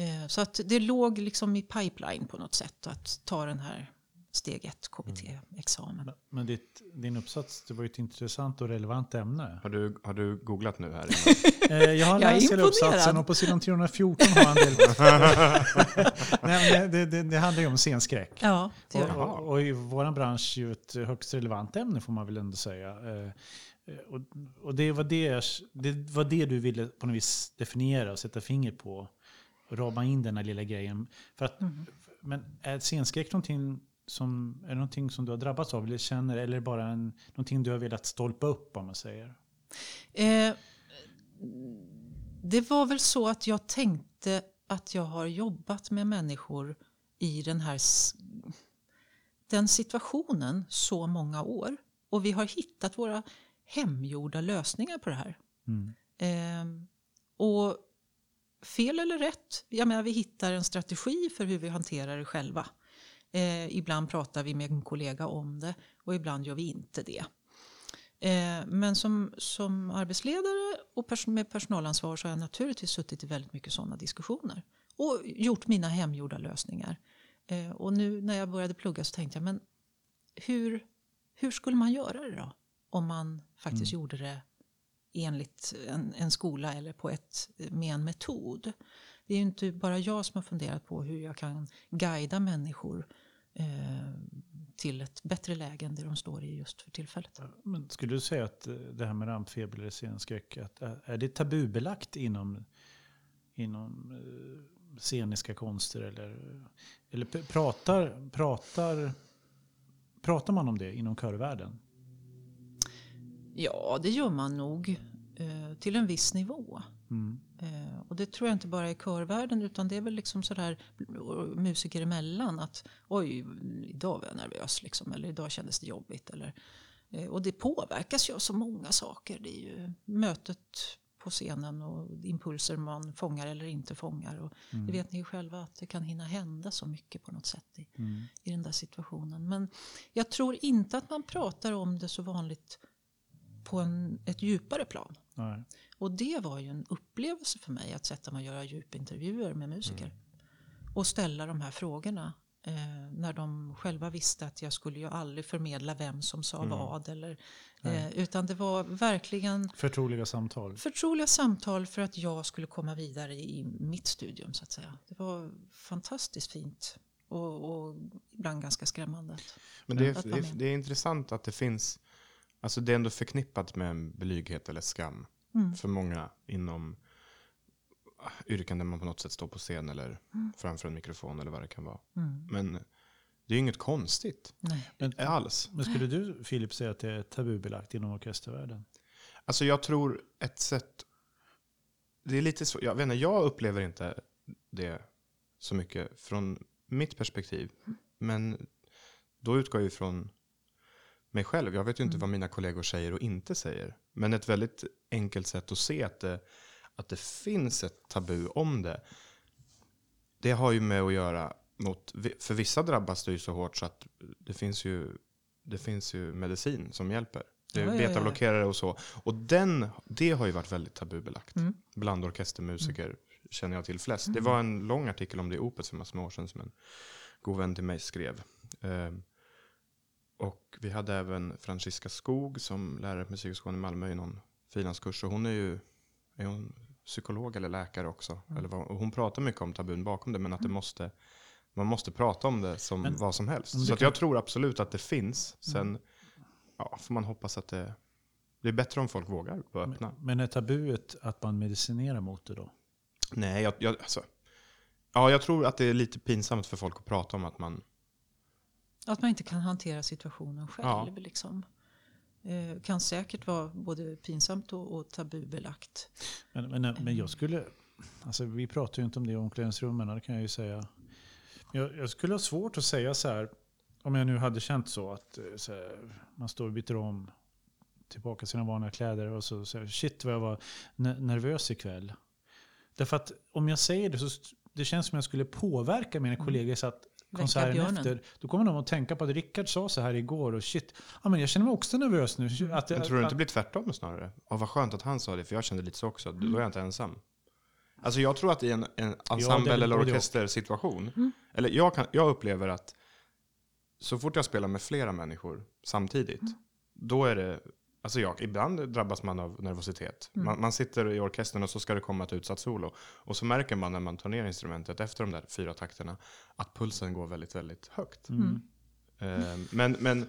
Eh, så att det låg liksom i pipeline på något sätt att ta den här steg 1 KBT-examen. Men- Men ditt, din uppsats, det var ju ett intressant och relevant ämne. Har, du, har du googlat nu här? (laughs) Eh, jag har Jag läst hela uppsatsen och på sidan 314 har han del. (laughs) Nej, men det, det, det handlar ju om scenskräck. Ja, det Och, och, och i vår bransch är ju ett högst relevant ämne får man väl ändå säga. Eh, eh, Och, och det, var det, det var det du ville på något vis definiera och sätta finger på. Och rama in den här lilla grejen. För att, Mm. Men är scenskräck någonting som, är det någonting som du har drabbats av eller känner? Eller bara en, någonting du har velat stolpa upp om man säger? Eh, det var väl så att jag tänkte att jag har jobbat med människor i den här den situationen så många år. Och vi har hittat våra hemgjorda lösningar på det här. Mm. Eh, och fel eller rätt, jag menar, vi hittar en strategi för hur vi hanterar det själva. Eh, ibland pratar vi med en kollega om det och ibland gör vi inte det. Eh, men som, som arbetsledare och pers med personalansvar så har jag naturligtvis suttit i väldigt mycket sådana diskussioner. Och gjort mina hemgjorda lösningar. Eh, och nu när jag började plugga så tänkte jag, men hur, hur skulle man göra det då? Om man faktiskt gjorde det enligt en, en skola eller på ett, med en metod. Det är ju inte bara jag som har funderat på hur jag kan guida människor till ett bättre läge än det de står i just för tillfället. Men skulle du säga att eh, det här med rampfeber eller scenskräck, att, är är det tabubelagt inom, inom eh, sceniska konster? Eller, eller pratar, pratar, pratar man om det inom körvärlden? Ja, det gör man nog. eh, till en viss nivå. Mm. Eh, och det tror jag inte bara är i körvärlden utan det är väl liksom sådär musiker emellan att oj, idag var jag nervös liksom, eller idag kändes det jobbigt. Eller, eh, och det påverkas ju av så många saker. Det är ju mötet på scenen och impulser man fångar eller inte fångar. Och Mm. Det vet ni ju själva att det kan hinna hända så mycket på något sätt i, Mm. i den där situationen. Men jag tror inte att man pratar om det så vanligt på en, ett djupare plan. Nej. Och det var ju en upplevelse för mig att sätta mig och göra djupintervjuer med musiker. Och ställa de här frågorna. Eh, när de själva visste att jag skulle ju aldrig förmedla vem som sa vad. Eller, eh, utan det var verkligen Förtroliga samtal. förtroliga samtal för att jag skulle komma vidare i mitt studium så att säga. Det var fantastiskt fint. Och, och ibland ganska skrämmande. Men det är, det, är, det är intressant att det finns, alltså det är ändå förknippat med en blyghet eller skam Mm. för många inom ah, yrken där man på något sätt står på scen eller framför en mikrofon eller vad det kan vara. Mm. Men det är ju inget konstigt Nej. Men, alls. men skulle du Filip säga att det är tabubelagt inom orkestervärlden? Alltså jag tror ett sätt, det är lite så, jag vet inte, jag upplever inte det så mycket från mitt perspektiv. Men då utgår jag ju från mig själv. Jag vet ju inte vad mina kollegor säger och inte säger. Men ett väldigt enkelt sätt att se att det, att det finns ett tabu om det. Det har ju med att göra mot, för vissa drabbas det ju så hårt så att det finns ju, det finns ju medicin som hjälper. Det är betablockerare och så. Och den, det har ju varit väldigt tabubelagt. Mm. Bland orkestermusiker känner jag till flest. Det var en lång artikel om det i Opus för massor med år sedan som en god vän till mig skrev. Ehm, och vi hade även Franziska Skog som lärare på Musikhögskolan i Malmö i någon frilanskurs. Och hon är ju är hon psykolog eller läkare också. Eller vad, hon pratar mycket om tabun bakom det, men att det måste, man måste prata om det som Men vad som helst. det Så kan- jag tror absolut att det finns. Sen ja, får man hoppas att det, det är bättre om folk vågar vara öppna. Men är tabuet att man medicinerar mot det då? Nej, jag, jag, alltså, ja, jag tror att det är lite pinsamt för folk att prata om att man... Att man inte kan hantera situationen själv. Ja. Liksom. Eh, kan säkert vara både pinsamt och, och tabubelagt. Men, men, men jag skulle, alltså vi pratar ju inte om det i omklädningsrummen, det kan jag ju säga. Jag, jag skulle ha svårt att säga så här, om jag nu hade känt så att eh, så här, man står och byter om tillbaka sina vanliga kläder och så säger shit vad jag var ne- nervös ikväll. Därför att om jag säger det så det känns som jag skulle påverka mina kollegor så att konserten efter, då kommer de att tänka på att Rickard sa så här igår och shit, ja, men jag känner mig också nervös nu. Att, Men tror du inte blir tvärtom snarare? Ja, vad skönt att han sa det, för jag kände lite så också. Då är jag inte ensam. Alltså jag tror att i en, en ensemble väl eller orkestersituation, eller jag, kan, jag upplever att så fort jag spelar med flera människor samtidigt, då är det, alltså jag, ibland drabbas man av nervositet. Man, man sitter i orkestern och så ska det komma ett utsatt solo. Och så märker man när man tar ner instrumentet efter de där fyra takterna, att pulsen går väldigt, väldigt högt. Mm. Eh, Men, men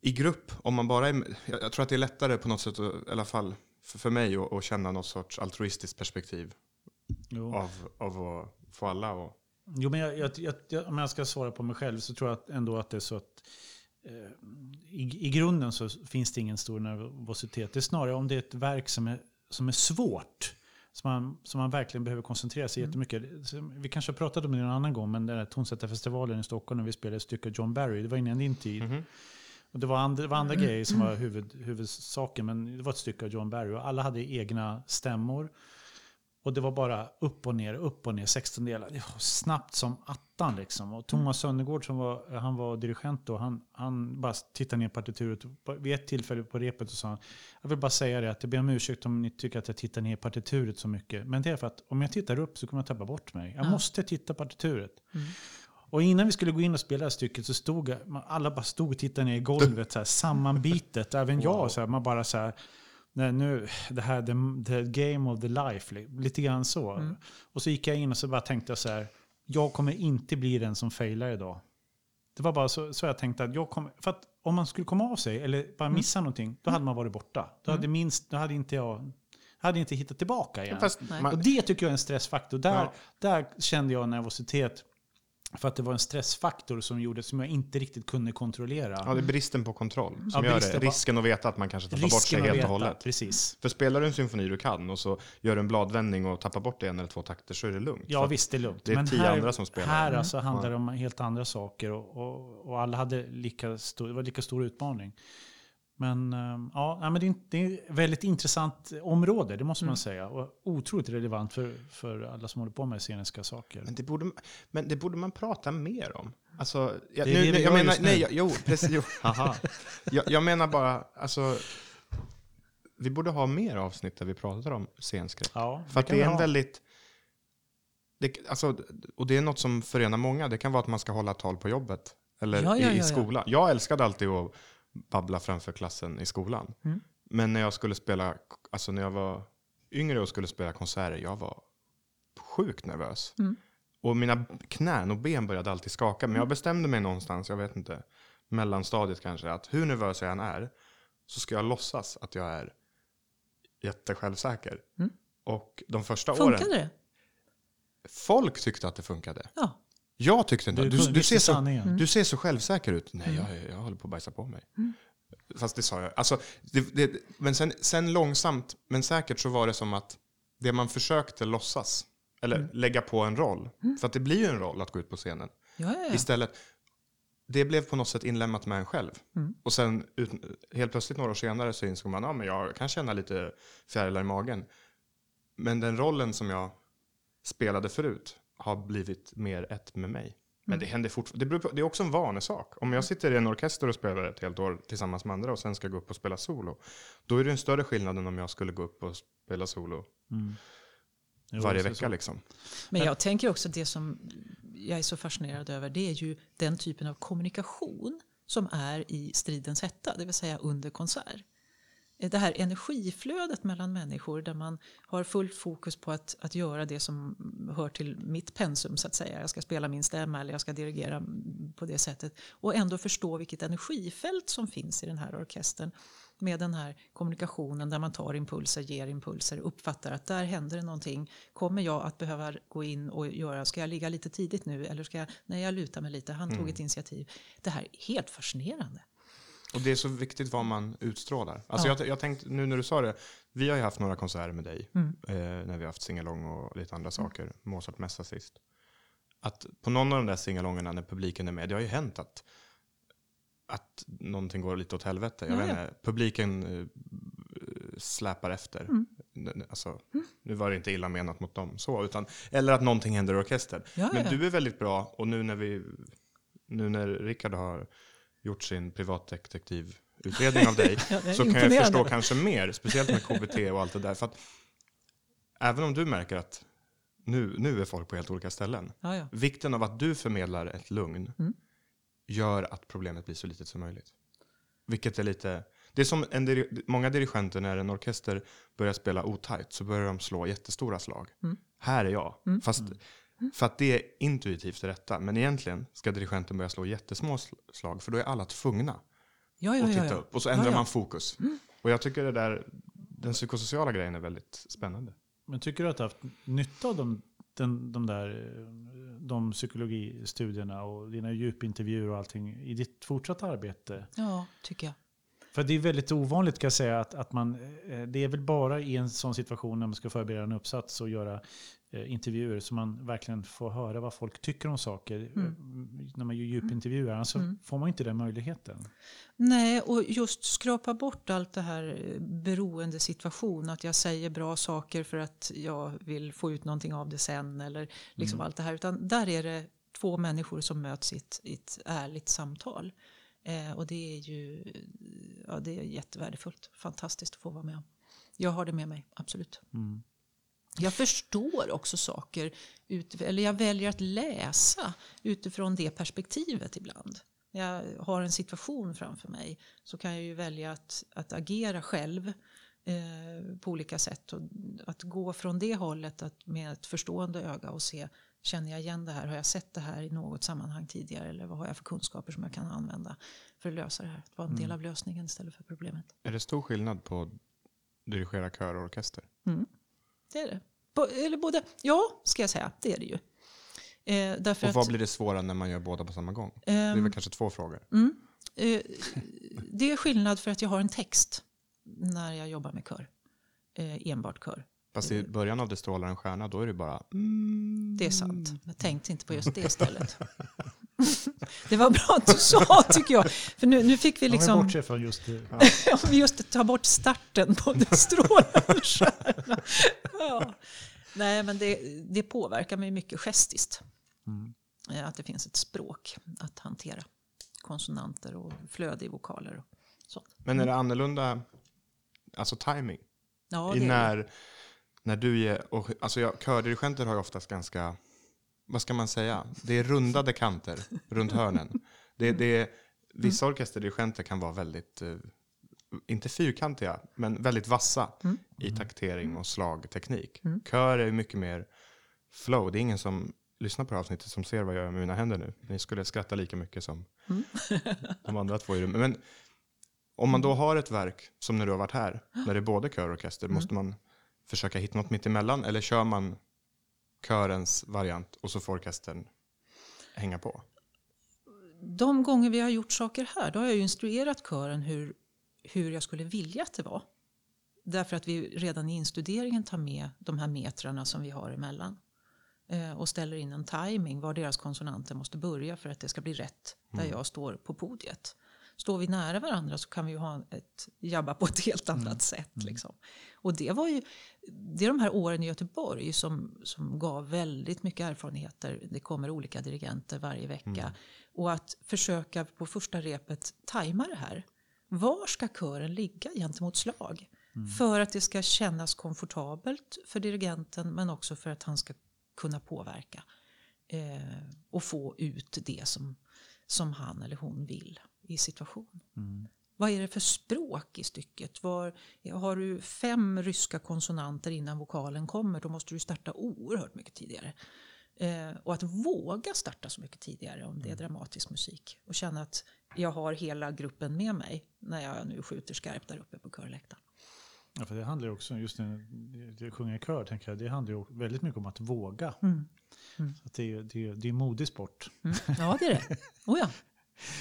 i grupp, om man bara är, jag, jag tror att det är lättare på något sätt, i alla fall för, för mig, att, att känna något sorts altruistiskt perspektiv Jo. av, av att få alla att... Jo, men jag, jag, jag, jag, om jag ska svara på mig själv så tror jag ändå att det är så att i, i grunden så finns det ingen stor nervositet. Det är snarare om det är ett verk som är, som är svårt. Som man, som man verkligen behöver koncentrera sig jättemycket. Så Vi kanske har pratat om det en annan gång, men den här tonsättarfestivalen i Stockholm när vi spelade ett stycke John Barry, det var innan din tid. Mhm. Och det var andra, det var andra grejer som var huvud, huvudsaken, men det var ett stycke av John Barry och alla hade egna stämmor. Och det var bara upp och ner, upp och ner, 16 delar. Det var snabbt som attan liksom. Och Thomas Sönnergård som var, han var dirigent då, han, han bara tittade ner partituret. Vid ett tillfälle på repet så sa han, jag vill bara säga det att jag ber om ursäkt om ni tycker att jag tittar ner partituret så mycket. Men det är för att om jag tittar upp så kommer jag tappa bort mig. Jag Ja. måste titta partituret. Mm. Och innan vi skulle gå in och spela det här stycket så stod alla bara stod och tittade ner i golvet så här, sammanbitet. Även Wow. jag, så här, man bara så här, nej, nu, det här, the, the game of the life, li- lite grann så. Mm. Och så gick jag in och så bara tänkte jag så här, jag kommer inte bli den som failar idag. Det var bara så, så jag tänkte att jag kommer, för att om man skulle komma av sig eller bara missa någonting, då hade man varit borta. Då hade, minst, då hade inte jag hade inte hittat tillbaka igen. Fast Och det tycker jag är en stressfaktor. Där, Ja. där kände jag nervositet. För att det var en stressfaktor som gjorde som jag inte riktigt kunde kontrollera. Ja, det är bristen på kontroll som Ja, gör det. Risken att veta att man kanske tappar bort sig helt och hållet. Precis. För spelar du en symfoni du kan och så gör du en bladvändning och tappar bort en eller två takter så är det lugnt. Ja visst, det är lugnt. det är tio andra som spelar. Här Mm. alltså handlar det om helt andra saker och, och, och alla hade lika stor, det var lika stor utmaning. Men, ehm, ja, men det är, det är ett väldigt intressant område, det måste Mm. man säga. Och otroligt relevant för, för alla som håller på med sceniska saker. Men det, borde, men det borde man prata mer om. Alltså, jag, Det är nu, det vi jag menar, just nu. nej, jag, jo, precis, jo, (laughs) jag, jag menar bara, alltså, vi borde ha mer avsnitt där vi pratar om scenskräck. Ja, För att det är en ha. väldigt, det, alltså, och det är något som förenar många. Det kan vara att man ska hålla tal på jobbet. Eller Ja, ja, i, i skolan. Jag älskade alltid att babbla framför klassen i skolan. Mm. Men när jag skulle spela, alltså när jag var yngre och skulle spela konserter, jag var sjukt nervös. Mm. Och mina knän och ben började alltid skaka. Men jag bestämde mig någonstans, jag vet inte, mellanstadiet kanske, att hur nervös jag än är, så ska jag låtsas att jag är jättesjälvsäker. Mm. Och de första Funkade åren, det? folk tyckte att det funkade. Ja. Jag tyckte inte Du, du, du, ser så, sanningen. du ser så självsäker ut. Nej, Mm. jag, jag håller på att bajsa på mig. Fast det sa jag. Alltså, det, det, men sen, sen långsamt, men säkert så var det som att det man försökte låtsas, eller Mm. lägga på en roll, för att det blir ju en roll att gå ut på scenen, Ja, ja, ja. istället, det blev på något sätt inlämnat med en själv. Mm. Och sen ut, helt plötsligt några år senare så insåg man, ja men jag kan känna lite fjärilar i magen. Men den rollen som jag spelade förut har blivit mer ett med mig. Men Mm. det händer fortfarande. Det, på, det är också en vanesak. Om jag sitter i en orkester och spelar ett helt år tillsammans med andra och sen ska gå upp och spela solo. Då är det en större skillnad än om jag skulle gå upp och spela solo Mm. Varje vecka. så. Liksom. Men jag tänker också att det som jag är så fascinerad över det är ju den typen av kommunikation som är i stridens hetta, det vill säga under konsert. Det här energiflödet mellan människor där man har fullt fokus på att, att göra det som hör till mitt pensum så att säga. Jag ska spela min stämma eller jag ska dirigera på det sättet. Och ändå förstå vilket energifält som finns i den här orkestern med den här kommunikationen där man tar impulser, ger impulser, uppfattar att där händer det någonting. Kommer jag att behöva gå in och göra, ska jag ligga lite tidigt nu eller ska jag, nej jag lutar mig lite, han tog ett initiativ. Det här är helt fascinerande. Och det är så viktigt vad man utstrålar. Alltså Ja. jag, jag tänkte, nu när du sa det, vi har ju haft några konserter med dig. Mm. Eh, när vi har haft singalong och lite andra saker. Mozart-mässa sist. Att på någon av de där singalongerna när publiken är med, det har ju hänt att, att någonting går lite åt helvete. Jag Ja, vet inte, publiken eh, släpar efter. Mm. Alltså, Nu var det inte illa menat mot dem, så, utan, eller att någonting händer i orkestern. Ja, Men ja. du är väldigt bra, och nu när, vi, nu när Rickard har gjort sin privatdetektivutredning av dig, (laughs) Ja, så kan jag förstå kanske mer, speciellt med KBT och allt det där. För att, även om du märker att nu, nu är folk på helt olika ställen, Ja, ja. vikten av att du förmedlar ett lugn Mm. gör att problemet blir så litet som möjligt. Vilket är lite... Det är som en, många dirigenter när en orkester börjar spela otajt så börjar de slå jättestora slag. Mm. Här är jag. Mm. Fast för att det är intuitivt det rätta. Men egentligen ska dirigenten börja slå jättesmå sl- slag för då är alla tvungna Ja, ja, att titta ja. upp. Och så ändrar Ja, ja. man fokus. Och jag tycker det där, den psykosociala grejen är väldigt spännande. Men tycker du att du har haft nytta av de, den, de där de psykologistudierna och dina djupintervjuer och allting i ditt fortsatta arbete? ja, tycker jag. För det är väldigt ovanligt kan jag säga att, att man, eh, det är väl bara i en sån situation när man ska förbereda en uppsats och göra intervjuer som man verkligen får höra vad folk tycker om saker. Mm. eh, När man gör djupintervjuer, annars så Mm. får man inte den möjligheten. Nej, och just skrapa bort allt det här eh, beroendesituation. Att jag säger bra saker för att jag vill få ut någonting av det sen. Eller liksom allt det här. Utan där är det två människor som möts i ett, i ett ärligt samtal. Eh, och det är ju ja, det är jättevärdefullt. Fantastiskt att få vara med om. Jag har det med mig, absolut. Mm. Jag förstår också saker, ut, eller jag väljer att läsa utifrån det perspektivet ibland. När jag har en situation framför mig så kan jag ju välja att, att agera själv eh, på olika sätt. Och att gå från det hållet att med ett förstående öga och se, känner jag igen det här? Har jag sett det här i något sammanhang tidigare? Eller vad har jag för kunskaper som jag kan använda för att lösa det här? Att vara en del av lösningen istället för problemet. Är det stor skillnad på att dirigera kör och orkester? Det är det. Eller både, ja, ska jag säga, det är det ju. Eh, därför Och vad att, blir det svåra när man gör båda på samma gång? Det är ehm, väl kanske två frågor. Mm. Eh, Det är skillnad för att jag har en text när jag jobbar med kör. Eh, enbart kör. Fast i början av Det strålar en stjärna, då är det bara... Det är sant. Jag tänkte inte på just det istället. (laughs) (laughs) Det var bra att du sa tycker jag. För nu, nu fick vi Om vi liksom... bortser från just det. (laughs) Om vi just tar bort starten på den (laughs) strålande stjärna. Ja. Nej, men det, det påverkar mig mycket gestiskt. Mm. Eh, Att det finns ett språk att hantera. Konsonanter och flöde i vokaler och sånt. Men är det annorlunda, alltså timing? Ja, I det är det. när, när du ger, och, alltså jag, kördirigenter har ju oftast ganska, vad ska man säga, det är rundade kanter runt hörnen. Det, det är, vissa orkesterdirigenter kan vara väldigt, eh, inte fyrkantiga, men väldigt vassa Mm. i taktering och slagteknik. Mm. Kör är mycket mer flow. Det är ingen som lyssnar på det här avsnittet som ser vad jag gör med mina händer nu. Ni skulle skratta lika mycket som Mm. (laughs) de andra två i rummet. Men om man då har ett verk, som när du har varit här, när det är både kör och orkester, Mm. måste man försöka hitta något mitt emellan? Eller kör man körens variant och så får orkestern hänga på? De gånger vi har gjort saker här, då har jag instruerat kören hur, hur jag skulle vilja att det var. Därför att vi redan i instuderingen tar med de här metrarna som vi har emellan. Eh, och ställer in en timing var deras konsonanter måste börja för att det ska bli rätt där jag står på podiet. Står vi nära varandra så kan vi ju ha ett jabba på ett helt annat sätt. Liksom. Och det var ju det är de här åren i Göteborg som, som gav väldigt mycket erfarenheter. Det kommer olika dirigenter varje vecka. Och att försöka på första repet tajma det här. Var ska kören ligga gentemot slag? För att det ska kännas komfortabelt för dirigenten men också för att han ska kunna påverka. Eh, och få ut det som, som han eller hon vill i situationen. Vad är det för språk i stycket? Var, har du fem ryska konsonanter innan vokalen kommer då måste du starta oerhört mycket tidigare. Eh, och att våga starta så mycket tidigare om det är dramatisk musik. Och känna att jag har hela gruppen med mig när jag nu skjuter skarpt där uppe på körläktaren. Ja, för det handlar ju också, just när jag sjunger i kör, tänker jag, det handlar ju väldigt mycket om att våga. Mm. Så att det, är, det, är, det är modig sport. Mm. Ja, det är det. (laughs) Oh ja.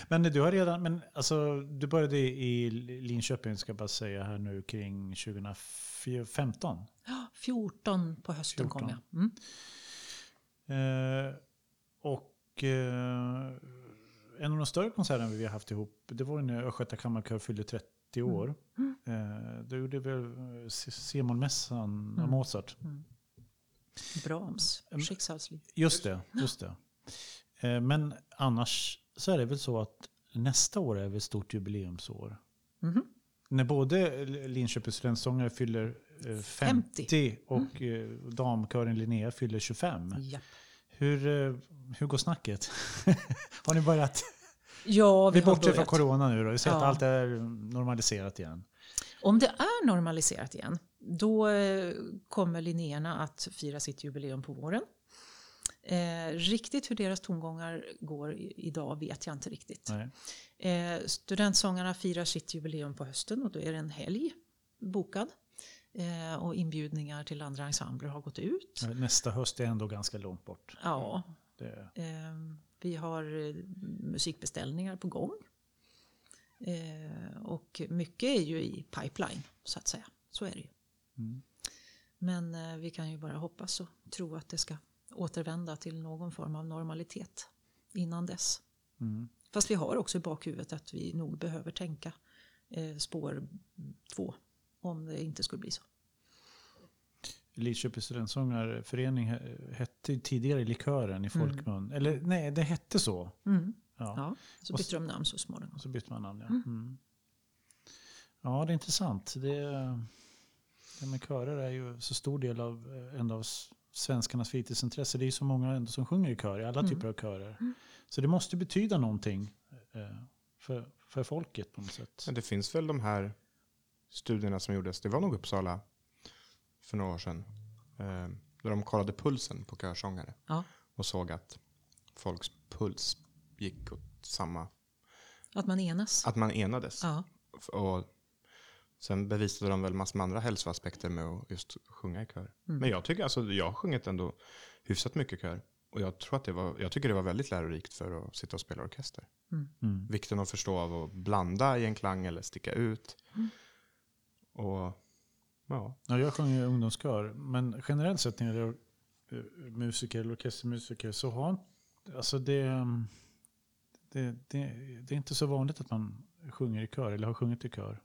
Men du har redan, men alltså du började i Linköping, ska jag bara säga här nu, kring 2015. Ja, 14 på hösten 14. kom jag. Mm. Eh, och eh, en av de större konserterna vi har haft ihop, det var när Östgöta kammarkör fyllde 30 år. Eh, då gjorde vi väl eh, C- C-mollmässan av Mozart. Brahms, Mm. Schicksalsliv. Just det, just det. Eh, men annars så är det väl så att nästa år är väl ett stort jubileumsår. Mhm. När både Linköpings studentsångare fyller eh, 50, och eh, damkören Linnea fyller 25. Ja. Hur, eh, hur går snacket? (laughs) Har ni börjat? Ja, vi Vi bortser från corona nu då. Vi ser att Ja. allt är normaliserat igen. Om det är normaliserat igen, då kommer Linnéerna att fira sitt jubileum på våren. Eh, riktigt hur deras tongångar går i- idag vet jag inte riktigt. Eh, studentsångarna firar sitt jubileum på hösten och då är det en helg bokad. Eh, och inbjudningar till andra ensembler har gått ut. Nästa höst är ändå ganska långt bort. Ja, Det, Eh, vi har eh, musikbeställningar på gång. Eh, och mycket är ju i pipeline, så att säga. Så är det ju. Mm. Men eh, vi kan ju bara hoppas och tro att det ska återvända till någon form av normalitet innan dess. mm. Fast vi har också i bakhuvudet att vi nog behöver tänka eh, spår två om det inte skulle bli så. Lidköpings studentsångarförening he- hette tidigare Likören i Mm. folkmun. Eller nej, det hette så. Mm. Ja. Ja, så bytte de namn så småningom. Så bytte man namn. Ja, mm. ja det är intressant. Det, det med körer är ju så stor del av eh, ändå av s- svenskarnas fritidsintresse. Det är ju så många ändå som sjunger i kör, i alla Mm. typer av körer. Så det måste betyda någonting eh, för, för folket på något sätt. Men det finns väl de här studierna som gjordes, det var nog Uppsala för några år sedan. Eh, där de kollade pulsen på körsångare Ja. och såg att folks puls gick åt samma, Att man enas. att man enades. Ja. Och sen bevisade de väl massor med andra hälsoaspekter med att just sjunga i kör. Mm. Men jag tycker alltså, jag har sjungit ändå hyfsat mycket kör. och jag, tror att det var, jag tycker det var väldigt lärorikt för att sitta och spela orkester. Mm. Vikten att förstå av att blanda i en klang eller sticka ut. Och ja, Ja, jag sjunger i ungdomskör, men generellt sett när det är eh, musiker eller orkestermusiker så har alltså det, mm, det, det, det är inte så vanligt att man sjunger i kör eller har sjungit i kör.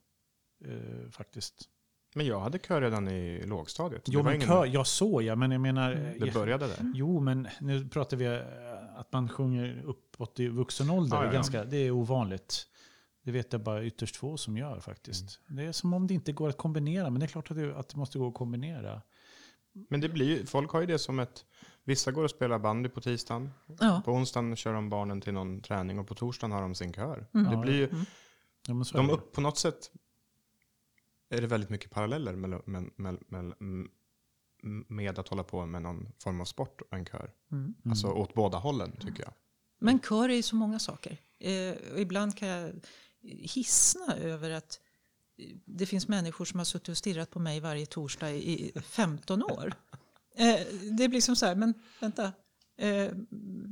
Eh, faktiskt. men jag hade kör redan i lågstadiet. Jo, det, men kör, jag såg ja, men jag menar... det jag- började där. Jo, men nu pratar vi eh, att man sjunger uppåt i vuxen ålder. Det, ja, ja. ganska, det är ovanligt. Det vet jag bara ytterst få som gör faktiskt. Mm. Det är som om det inte går att kombinera, men det är klart att det, att det måste gå att kombinera. Men det blir ju, folk har ju det som ett... Vissa går och spelar bandy på tisdagen. Ja. På onsdagen kör de barnen till någon träning och på torsdagen har de sin kör. Mm. Det Ja, blir ju, Ja, är de det. upp, på något sätt är det väldigt mycket paralleller med, med, med, med, med att hålla på med någon form av sport och en kör. Mm. Alltså åt båda hållen tycker jag. Men kör är ju så många saker. Eh, och ibland kan jag hissna över att det finns människor som har suttit och stirrat på mig varje torsdag i i 15 år. (laughs) Eh, det blir som så här, men vänta. Eh,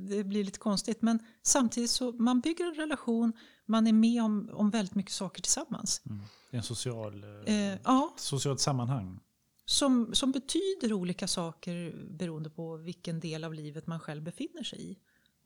det blir lite konstigt. Men samtidigt så man bygger en relation, man är med om, om väldigt mycket saker tillsammans. Mm. En social, eh, Eh, ja, socialt sammanhang. som, som betyder olika saker beroende på vilken del av livet man själv befinner sig i.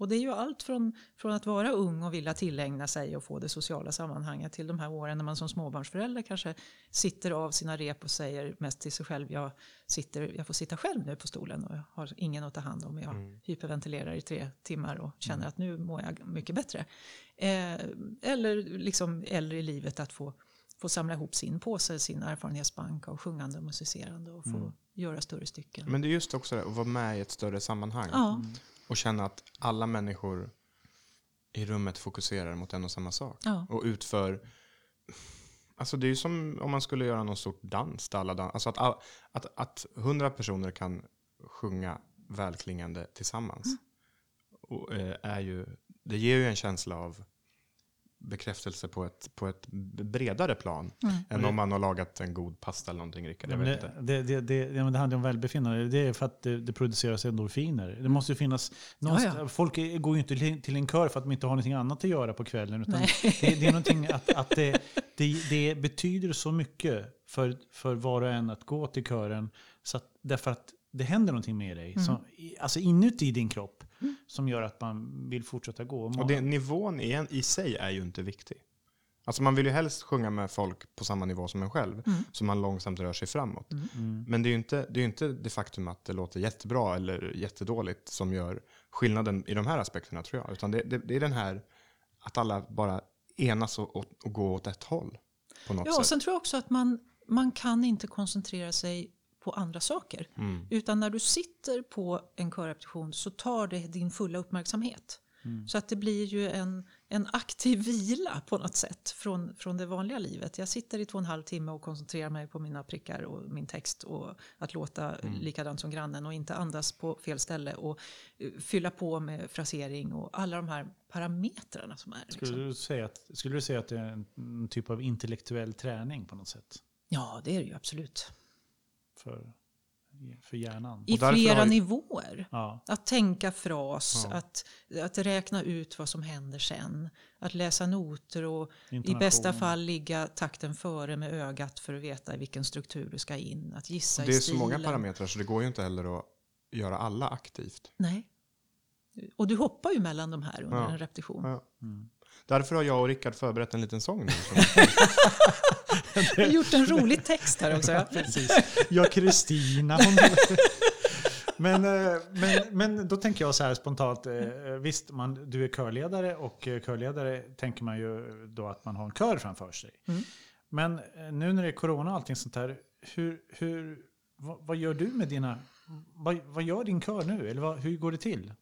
Och det är ju allt från, från att vara ung och vilja tillägna sig och få det sociala sammanhanget till de här åren när man som småbarnsförälder kanske sitter av sina rep och säger mest till sig själv jag, sitter, jag får sitta själv nu på stolen och jag har ingen att ta hand om. Jag hyperventilerar i tre timmar och känner att nu mår jag mycket bättre. Eh, eller liksom äldre i livet att få få samla ihop sin påse, sin erfarenhetsbank av sjungande och musicerande och få göra större stycken. Men det är just också det, att vara med i ett större sammanhang. ja, Och känna att alla människor i rummet fokuserar mot en och samma sak. Ja. Och utför... Alltså det är ju som om man skulle göra någon stor dans. Där alla dans alltså att, att, att hundra personer kan sjunga välklingande tillsammans. Mm. Och, eh, är ju, det ger ju en känsla av bekräftelse på ett, på ett bredare plan. Mm. Än om man har lagat en god pasta eller någonting, Rickard. Ja, Jag men vet det, inte. det, det, det, ja, men det handlar om välbefinnande. Det är för att det, det produceras endorfiner. Det måste ju finnas... någonstans- ja. Folk går ju inte till, till en kör för att de inte har någonting annat att göra på kvällen. Utan det, det är någonting att, att det, det, det betyder så mycket för, för var och en att gå till kören. Så att, därför att det händer någonting med dig. Mm. Som, i- alltså inuti din kropp. Som gör att man vill fortsätta gå. Och det, nivån i, en, i sig är ju inte viktig. Alltså man vill ju helst sjunga med folk på samma nivå som en själv. Så man långsamt rör sig framåt. Mm. Men det är ju inte det, är inte det faktum att det låter jättebra eller jättedåligt som gör skillnaden i de här aspekterna tror jag. Utan det, det, det är den här att alla bara enas och, och, och går åt ett håll. På något ja och sätt. sen tror jag också att man, man kan inte koncentrera sig på andra saker. Mm. Utan när du sitter på en körrepetition så tar det din fulla uppmärksamhet. Så att det blir ju en, en aktiv vila på något sätt från, från det vanliga livet. Jag sitter i två och en halv timme och koncentrerar mig på mina prickar och min text och att låta likadant som grannen och inte andas på fel ställe och eh, fylla på med frasering och alla de här parametrarna som är. Liksom. Skulle, du säga att, skulle du säga att det är en, en typ av intellektuell träning på något sätt? Ja, det är det ju absolut. För, för hjärnan? I flera ju- nivåer. Ja. Att tänka fras, Ja. att, att räkna ut vad som händer sen. Att läsa noter och i bästa fall ligga takten före med ögat för att veta i vilken struktur du ska in. Att gissa Och det är i så stilen. många parametrar så det går ju inte heller att göra alla aktivt. Nej. Och du hoppar ju mellan de här under Ja. en repetition. Ja. Mm. Därför har jag och Rickard förberett en liten sång nu. (laughs) (laughs) Du har gjort en rolig text här också. Ja. Precis. Ja, Kristina. Men, eh, men, men då tänker jag så här spontant. eh, Visst, man, du är körledare och eh, körledare tänker man ju då att man har en kör framför sig. Mm. Men nu när det är corona och allting sånt här. Hur, hur, vad, vad gör du med dina... Vad, vad gör din kör nu? Eller vad, hur går det till?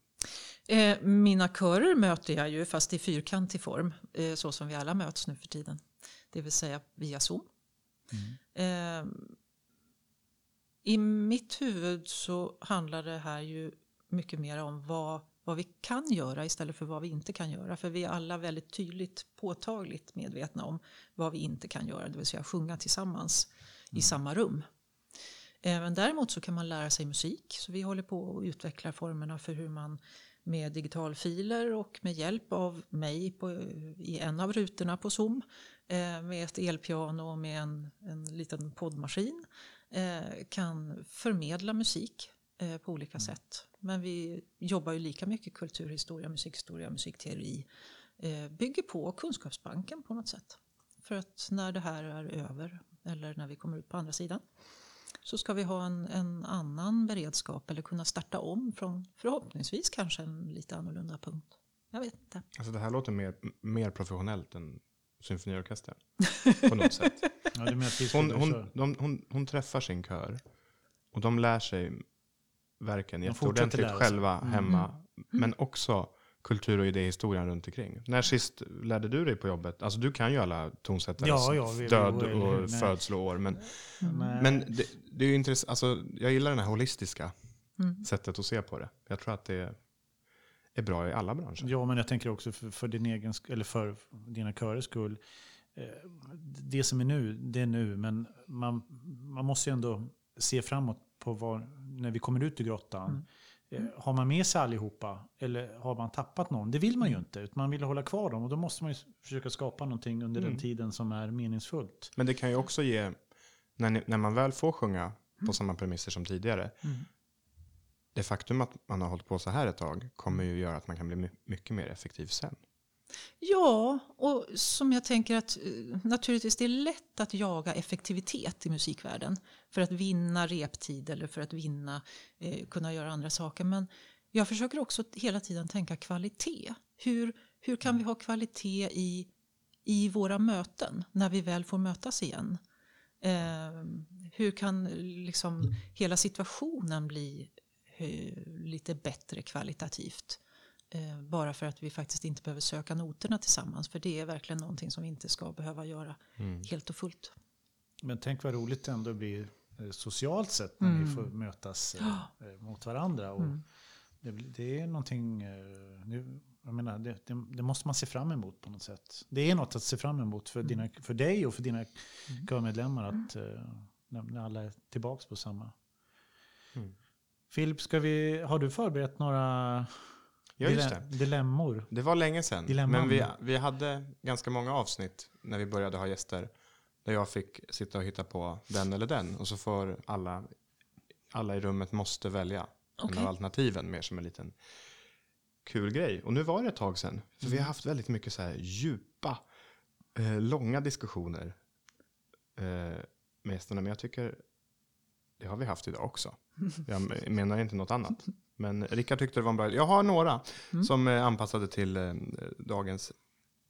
Eh, mina körer möter jag ju fast i fyrkantig form. Eh, så som vi alla möts nu för tiden. Det vill säga via Zoom. Eh, I mitt huvud så handlar det här ju mycket mer om vad, vad vi kan göra istället för vad vi inte kan göra. För vi är alla väldigt tydligt påtagligt medvetna om vad vi inte kan göra. Det vill säga sjunga tillsammans i samma rum. Även däremot så kan man lära sig musik. Så vi håller på att utveckla formerna för hur man med digitalfiler och med hjälp av mig på, i en av rutorna på Zoom med ett elpiano och med en, en liten poddmaskin eh, kan förmedla musik eh, på olika Mm. sätt. Men vi jobbar ju lika mycket kulturhistoria, musikhistoria, musikteori. Eh, bygger på kunskapsbanken på något sätt. För att när det här är över eller när vi kommer ut på andra sidan så ska vi ha en, en annan beredskap eller kunna starta om från förhoppningsvis kanske en lite annorlunda punkt. Jag vet inte. Alltså det här låter mer, mer professionellt än symfoniorkestern. På något sätt. (laughs) Ja, Hon, hon, de, hon, hon träffar sin kör. Och de lär sig verken jätteordentligt själva Mm. hemma. Men också kultur och idéhistorien runt omkring. När sist lärde du dig på jobbet? Alltså du kan ju alla tonsättares Ja, ja, vi- död och födsloår. Men, Nej. men det, det är ju intressant. Alltså, jag gillar det här holistiska Mm. sättet att se på det. Jag tror att det är bra i alla branscher. Ja, men jag tänker också för, för din egen eller för dina körers skull. Eh, Det som är nu, det är nu. Men man, man måste ju ändå se framåt på var, när vi kommer ut ur grottan. Eh, Har man med sig allihopa eller har man tappat någon? Det vill man ju inte. Utan man vill hålla kvar dem och då måste man ju försöka skapa någonting under Mm. den tiden som är meningsfullt. Men det kan ju också ge, när, ni, när man väl får sjunga på samma premisser som tidigare, Mm det faktum att man har hållit på så här ett tag kommer ju göra att man kan bli mycket mer effektiv sen. Ja, och som jag tänker att eh, naturligtvis det är lätt att jaga effektivitet i musikvärlden för att vinna reptid eller för att vinna, eh, kunna göra andra saker. Men jag försöker också hela tiden tänka kvalitet. Hur, hur kan vi ha kvalitet i, i våra möten när vi väl får mötas igen? Eh, hur kan liksom hela situationen bli lite bättre kvalitativt? Eh, bara för att vi faktiskt inte behöver söka noterna tillsammans. För det är verkligen någonting som vi inte ska behöva göra helt och fullt. Men tänk vad roligt det ändå blir eh, socialt sett när ni får mötas eh, eh, mot varandra. Och det, blir- det är någonting, eh, nu, jag menar, det, det, det måste man se fram emot på något sätt. Det är något att se fram emot för, dina, för dig och för dina körmedlemmar att eh, när, när alla är tillbaka på samma. Filip, ska vi, har du förberett några Ja, det. dilemmor? Det var länge sedan, Dilemman. men vi, vi hade ganska många avsnitt när vi började ha gäster. Där jag fick sitta och hitta på den eller den. Och så får alla, alla i rummet måste välja en Okej. av alternativen mer som en liten kul grej. Och nu var det ett tag sedan. För vi har haft väldigt mycket så här djupa, eh, långa diskussioner eh, med gästerna. Men jag tycker det har vi haft idag också. (laughs) Jag menar inte något annat. Men Rickard tyckte det var en bra Jag har några som är anpassade till eh, dagens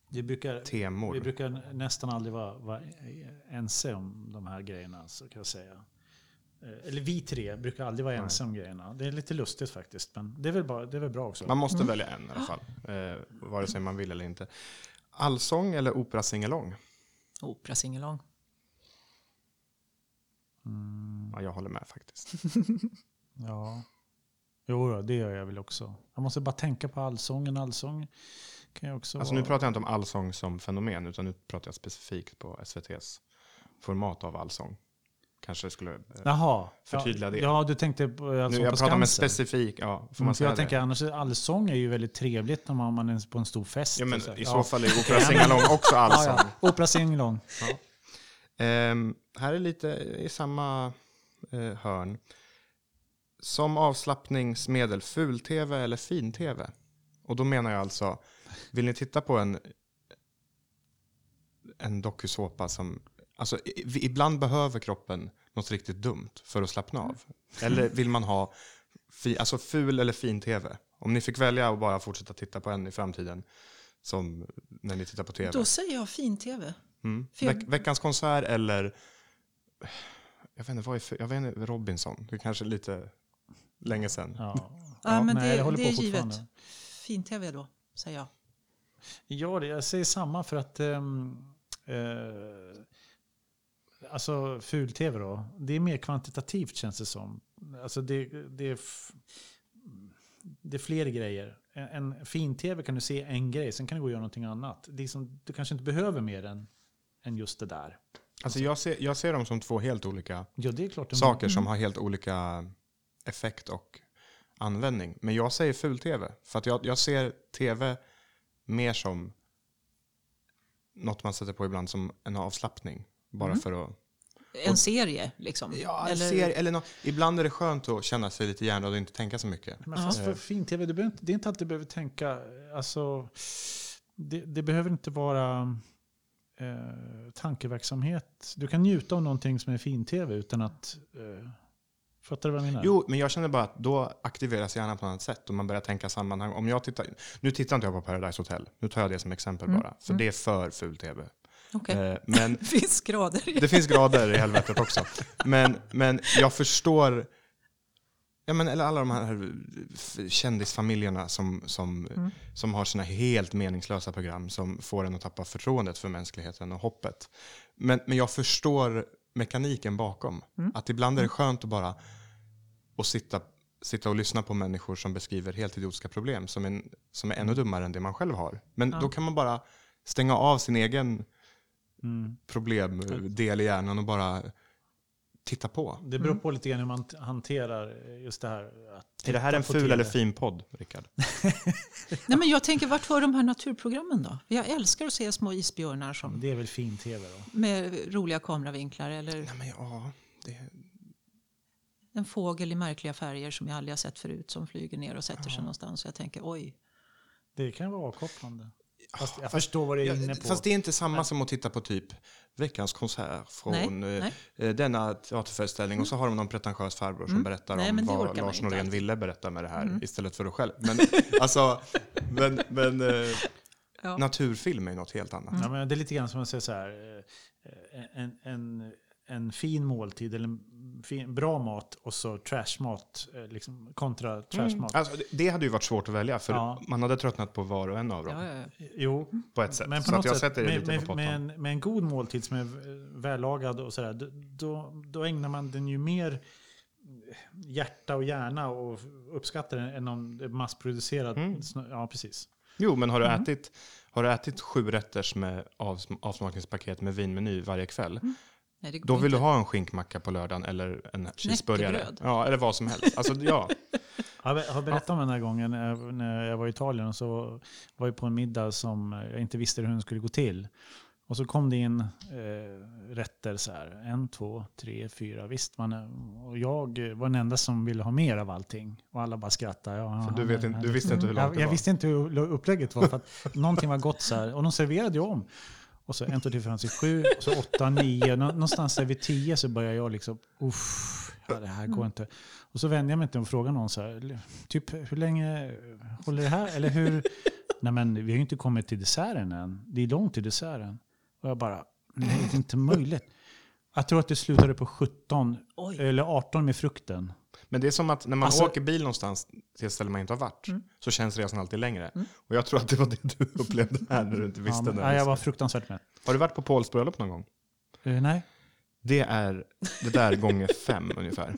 Vi brukar, temor. Vi brukar nästan aldrig vara, vara ense om de här grejerna. Så kan jag säga. Eh, Eller vi tre brukar aldrig vara ense om grejerna. Det är lite lustigt faktiskt. Men det är väl, bara, det är väl bra också. Man måste välja en i alla fall. Eh, vare sig man vill eller inte. Allsång eller opera singalong? Mm, Ja, jag håller med faktiskt. (laughs) ja. Jo, det gör jag väl också. Jag måste bara tänka på allsången. Allsång kan jag också Alltså nu pratar jag inte om allsång som fenomen, utan nu pratar jag specifikt på SVTs format av allsång. Kanske skulle... Eh, Jaha. Förtydliga ja, det. Ja, du tänkte på nu, allsång jag på pratar om en specifik... Ja, får Mm, man för säga jag det? tänker annars, allsång är ju väldigt trevligt när man man är på en stor fest. Ja, men så. i Ja. så fall är (laughs) opera singalong också allsång. Ja, ja. Opera singalong. Ehm, Ehm, här är lite i samma eh, hörn. Som avslappningsmedel, ful-tv eller fin-tv? Och då menar jag alltså, vill ni titta på en, en dokusåpa som... Alltså, i- ibland behöver kroppen något riktigt dumt för att slappna av. Eller vill man ha fi, alltså ful eller fin-tv? Om ni fick välja att bara fortsätta titta på en i framtiden, som när ni tittar på tv. Då säger jag fin-tv. Mm. För jag- Veck, veckans konsert eller... Jag vet inte, vad är för, jag vet inte, Robinson. Det är kanske lite länge sedan. Ja. (laughs) Ja, men nej, det, jag håller det på är givet. Fin-tv då, säger jag. Ja, det, jag säger samma för att... eh, alltså ful-tv då. Det är mer kvantitativt känns det som. Alltså det, det, är, det är fler grejer. En, en fin-tv kan du se en grej, sen kan du gå och göra någonting annat. Det är som, du kanske inte behöver mer än, än just det där. Alltså jag ser, jag ser dem som två helt olika Ja, det är klart. de- saker som har helt olika effekt och användning. Men jag säger ful-tv. För att jag, jag ser tv mer som något man sätter på ibland som en avslappning. Bara för att... En serie liksom. Ja, Eller- ser, eller nå- ibland är det skönt att känna sig lite hjärndöd och inte tänka så mycket. Men fast för fin-tv, det, det är inte alltid du behöver tänka, alltså, det, det behöver inte vara eh, tankeverksamhet. Du kan njuta av någonting som är fin-tv utan att, eh, fattar du vad jag menar? Jo, men jag känner bara att då aktiveras hjärnan på ett annat sätt och man börjar tänka sammanhang. Om jag tittar, nu tittar inte jag på Paradise Hotel, nu tar jag det som exempel bara. För det är för ful-tv. Okej. Eh, men (laughs) Det finns grader. i- Det finns grader i helvetet också. Men, men jag förstår, ja, men, eller alla de här f- kändisfamiljerna som, som, som har sina helt meningslösa program som får en att tappa förtroendet för mänskligheten och hoppet. Men, men jag förstår mekaniken bakom. Att ibland är det skönt att bara att sitta, sitta och lyssna på människor som beskriver helt idiotiska problem som, en, som är ännu dummare än det man själv har. Men då kan man bara stänga av sin egen Mm. problemdel i hjärnan och bara titta på. Det beror på lite grann hur man hanterar just det här. Att Är det här en ful TV. eller fin podd, Rickard? (laughs) Nej, men jag tänker, vart var de här naturprogrammen då? Jag älskar att se små isbjörnar som, Det är väl fin-tv då? med roliga kameravinklar eller Nej, men ja, det, en fågel i märkliga färger som jag aldrig har sett förut som flyger ner och sätter sig någonstans. Jag tänker, oj. Det kan vara avkopplande. Fast jag förstår vad du är inne på. Fast det är inte samma som att titta på typ veckans konsert från Nej, eh, nej. eh, denna teaterföreställning och så har de någon pretentiös farbror som berättar Nej, om det vad Lars Norén ville berätta med det här istället för att själv. Men, (laughs) alltså, men, men eh, Ja. naturfilm är något helt annat. Ja, men det är lite grann som att säga så här. En, en, en fin måltid eller en bra mat och så trashmat eh, liksom, kontra trashmat. Alltså, det- hade ju varit svårt att välja för Ja. man hade tröttnat på var och en av dem Ja, ja, ja. Jo, på ett sätt. men på så att något jag sätt sätter det med, lite på med, pottan. med, en, med en god måltid som är vällagad och sådär, då- då, då ägnar man den ju mer hjärta och hjärna och uppskattar den än om det är massproducerad. Mm. Ja, precis. Jo, men har du, Mm. ätit, har du ätit sju rätters med avsm- avsmakningspaket med vinmeny varje kväll, Nej, det går då vill inte. du ha en skinkmacka på lördagen eller en cheeseburgare. Ja, eller vad som helst. Alltså, ja. (laughs) Jag har- berättat om den här gången när jag- när jag var i Italien och så var jag på en middag som jag inte visste hur den skulle gå till. Och så kom det in eh, rätter så här. En, två, tre, fyra. Visst, man, och jag var den enda som ville ha mer av allting. Och alla bara skrattade. Ja, För du, vet inte, du visste inte hur långt jag, det jag var. visste inte hur upplägget var. För att någonting var gott så här. Och de serverade ju om. Och så en, två, tre, fyra, fem, sex, sju. Och så åtta, nio. Nå- Någonstans där vid tio så började jag liksom, uff, ja, det här går inte. Och så vände jag mig inte och frågade någon så här, typ hur länge håller det här? Eller hur? (laughs) Nej men vi har ju inte kommit till desserten än. Det är långt till desserten. Och jag bara, nej det är inte möjligt. Jag tror att det slutade på 17 Oj. eller 18 med frukten. Men det är som att när man Alltså- åker bil någonstans till ett ställe man inte har varit, Mm. så känns resan alltid längre. Och jag tror att det var det du (laughs) upplevde här när du inte Ja, visste men, det. nej, jag var fruktansvärt med. Har du varit på Pauls bröllop någon gång? Eh, nej. Det är det där gånger (laughs) fem ungefär.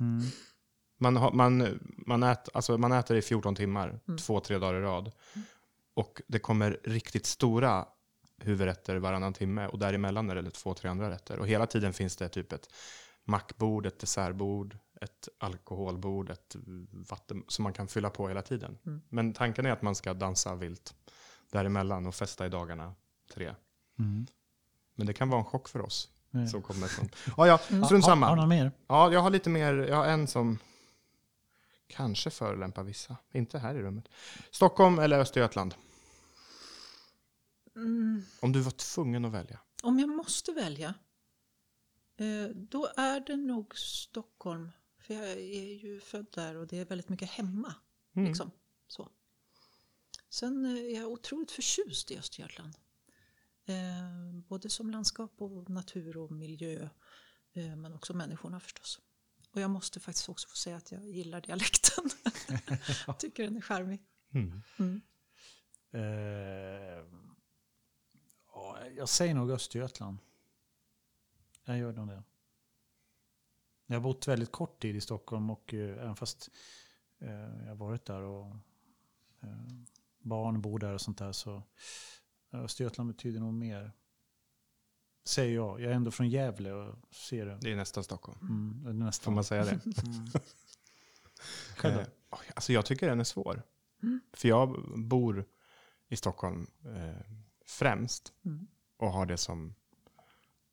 Mm. Man, har, man, man, ät, alltså man äter i 14 timmar, Mm. två, tre dagar i rad. Och det kommer riktigt stora huvudrätter varannan timme och däremellan är det två, tre andra rätter. Och hela tiden finns det typ ett mackbord, ett dessertbord, ett alkoholbord, ett vatten som man kan fylla på hela tiden. Mm. Men tanken är att man ska dansa vilt däremellan och festa i dagarna tre. Mm. Men det kan vara en chock för oss Nej. som kommer från... (laughs) Ja, ja, strunt Har, har samma. du någon mer? Ja, jag har lite mer, jag har en som kanske förolämpar vissa. Inte här i rummet. Stockholm eller Östergötland? Mm, Om du var tvungen att välja. om jag måste välja, eh, då är det nog Stockholm. För jag är ju född där och det är väldigt mycket hemma. Mm. Liksom. Så. Sen eh, är jag otroligt förtjust i Östergötland. Eh, både som landskap och natur och miljö. Eh, men också människorna förstås. Och jag måste faktiskt också få säga att jag gillar dialekten. (laughs) Tycker den är charmig. Mm. Mm. Eh, ja, jag säger nog Östergötland. Jag gör nog det. Jag har bott väldigt kort tid i Stockholm och eh, även fast eh, jag har varit där och eh, barn bor där och sånt där så Östergötland betyder nog mer. Säger jag. Jag är ändå från Gävle och ser det. Det är nästa Stockholm. Mm, är nästan. Får man säga det? (laughs) Mm. Själv då? Eh, alltså jag tycker den är svår. För jag bor i Stockholm eh, främst Mm. och har det som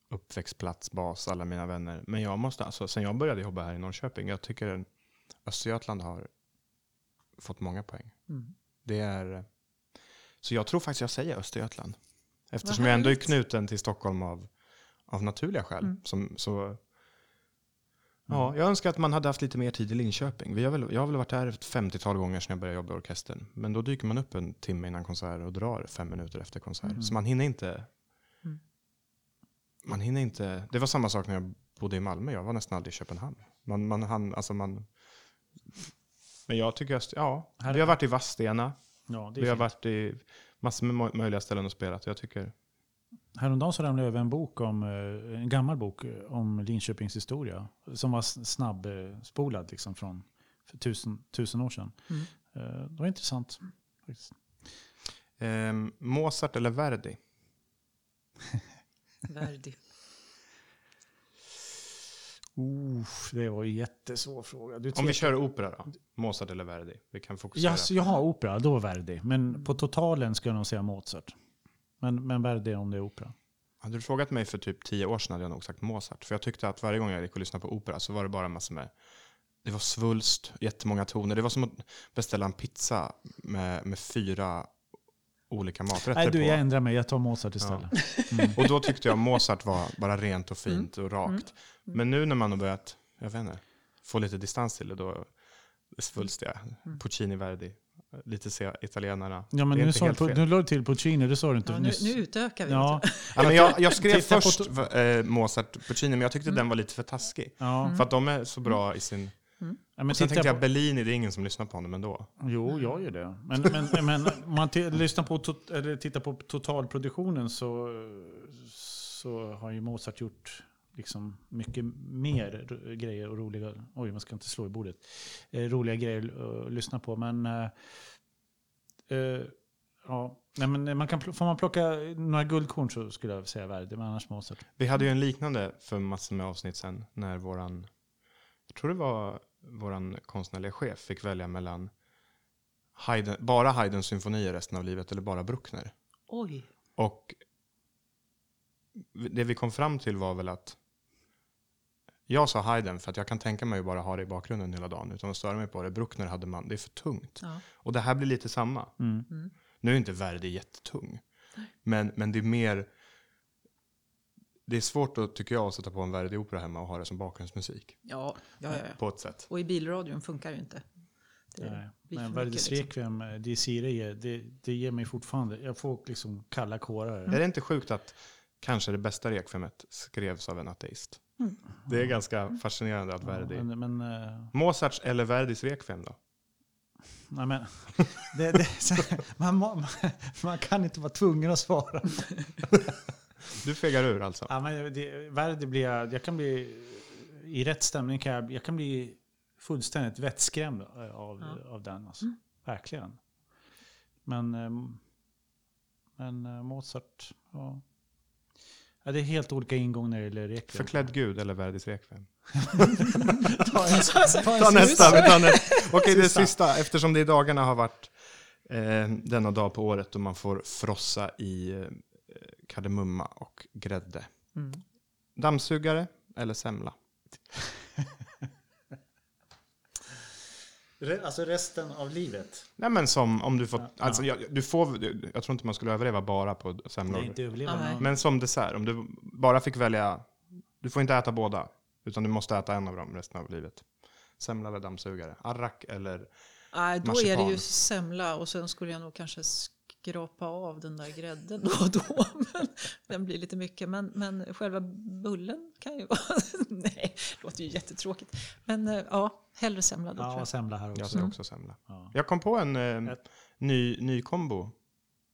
uppväxtplats, bas, alla mina vänner. Men jag måste, alltså, sen jag började jobba här i Norrköping, jag tycker Östergötland har fått många poäng. Mm. Det är, så jag tror faktiskt jag säger Östergötland. Eftersom jag ändå är knuten till Stockholm av, av naturliga skäl. Mm. Som, så, ja, jag önskar att man hade haft lite mer tid i Linköping. Vi har väl, jag har väl varit där ett 50-tal gånger sedan jag började jobba i orkestern. Men då dyker man upp en timme innan konsert och drar fem minuter efter konsert. Mm. Så man hinner inte... Man hinner inte... Det var samma sak när jag bodde i Malmö. Jag var nästan aldrig i Köpenhamn. Man, man, hann, alltså man, men jag tycker, att- ja, Här- vi har varit i Vadstena. Ja, Vi har fint. varit i massor med möjliga ställen och spelat. Jag tycker, Häromdagen så ramlade jag över en bok om, eh, en gammal bok eh, om Linköpings historia. Som var snabbspolad liksom från för tusen, tusen år sedan. Mm. Eh, Det var intressant. Faktiskt. Ehm, Mozart eller Verdi? (laughs) Verdi. Uh, det var en jättesvår fråga. Du Om vi kör opera då? Mozart eller Verdi? Vi kan fokusera. Ja, så jag har opera, då Verdi. Men på totalen ska jag nog säga Mozart. Men, men Verdi om det är opera. Hade du frågat mig för typ tio år sedan hade jag nog sagt Mozart. För jag tyckte att varje gång jag gick och lyssnade på opera så var det bara massor med... Det var svulst, jättemånga toner. Det var som att beställa en pizza med, med fyra olika maträtter Nej, du, på. jag ändrar mig. Jag tar Mozart istället. (laughs) Mm. Och då tyckte jag Mozart var bara rent och fint och rakt. Mm. Men nu när man har börjat, jag vet inte, få lite distans till det, då det svulstiga. Mm. Puccini, Verdi, lite se italienarna. Ja, men Det nu, sa på, nu la du till Puccini, det sa du inte Ja, nu, nyss. nu utökar vi. Ja. Ja, men jag, jag skrev först eh, Mozart, Puccini, men jag tyckte den var lite för taskig. ja. För att de är så bra i sin... ja men Sen tänkte jag på, Bellini, det är ingen som lyssnar på honom ändå. Jo, jag gör det. Men, men, men om man lyssnar på, tot, eller tittar på totalproduktionen så, så har ju Mozart gjort liksom mycket mer grejer och roliga... Oj, man ska inte slå i bordet. Eh, roliga grejer att lyssna på. Men... Eh, eh, ja, nej, men man kan, får man plocka några guldkorn så skulle jag säga Verdi, men annars Mozart. Vi hade ju en liknande för massor med avsnitt sen, när våran, jag tror det var våran konstnärliga chef fick välja mellan Haydn, bara Haydns symfonier resten av livet eller bara Bruckner. Oj. Och det vi kom fram till var väl att jag sa Haydn för att jag kan tänka mig att bara ha det i bakgrunden hela dagen utan att störa mig på det. Bruckner hade man, det är för tungt. Ja. Och det här blir lite samma. Mm. Mm. Nu är inte Verdi jättetung. Men, men det är mer... Det är svårt att, tycker jag, att sätta på en Verdi-opera hemma och ha det som bakgrundsmusik. Ja, ja, ja, ja. På ett sätt. Och i bilradion funkar det ju inte. Det men Verdis liksom. Requiem, eh, det Sire ger, det, det ger mig fortfarande, jag får liksom kalla kårar. Är det inte sjukt att kanske det bästa rekviemet skrevs av en ateist? Mm. Det är ganska fascinerande att Verdi... Ja, men, men, eh, Mozarts eller Verdis rekviem då? nej, men, det, det, man, må- man kan inte vara tvungen att svara. (laughs) Du fegar ur alltså? Ja, men det, Verdi blir jag, jag kan bli, i rätt stämning kan jag, jag kan bli fullständigt vettskrämd av, Ja. av den. Alltså. Verkligen. Men, ehm, men eh, Mozart, ja. ja. Det är helt olika ingång när det gäller Requiem. Förklädd gud eller Verdis rekviem? (laughs) Ta, en, ta, en Ta nästa, vi tar nästa. Okej, det Sista. sista. Eftersom det i dagarna har varit eh, denna dag på året då man får frossa i eh, kardemumma och grädde. Mm. Dammsugare eller semla? Alltså resten av livet. Nej men som om du får, Ja. alltså jag, du får, jag tror inte man skulle överleva bara på Det semlor. är inte överleva. Nej. men- som dessert, om du bara fick välja, du får inte äta båda, utan du måste äta en av dem resten av livet. Semla eller dammsugare? Arrak eller Nej, då är Marsipan. det ju semla och sen skulle jag nog kanske skrapa av den där grädden då och då. (laughs) Men den blir lite mycket. Men, men själva bullen kan ju vara... (laughs) Nej, det låter ju jättetråkigt. Men eh, ja, hellre semla då tror Ja, jag. semla här också. jag säger också semla. Ja. Jag kom på en eh, ny, ny kombo.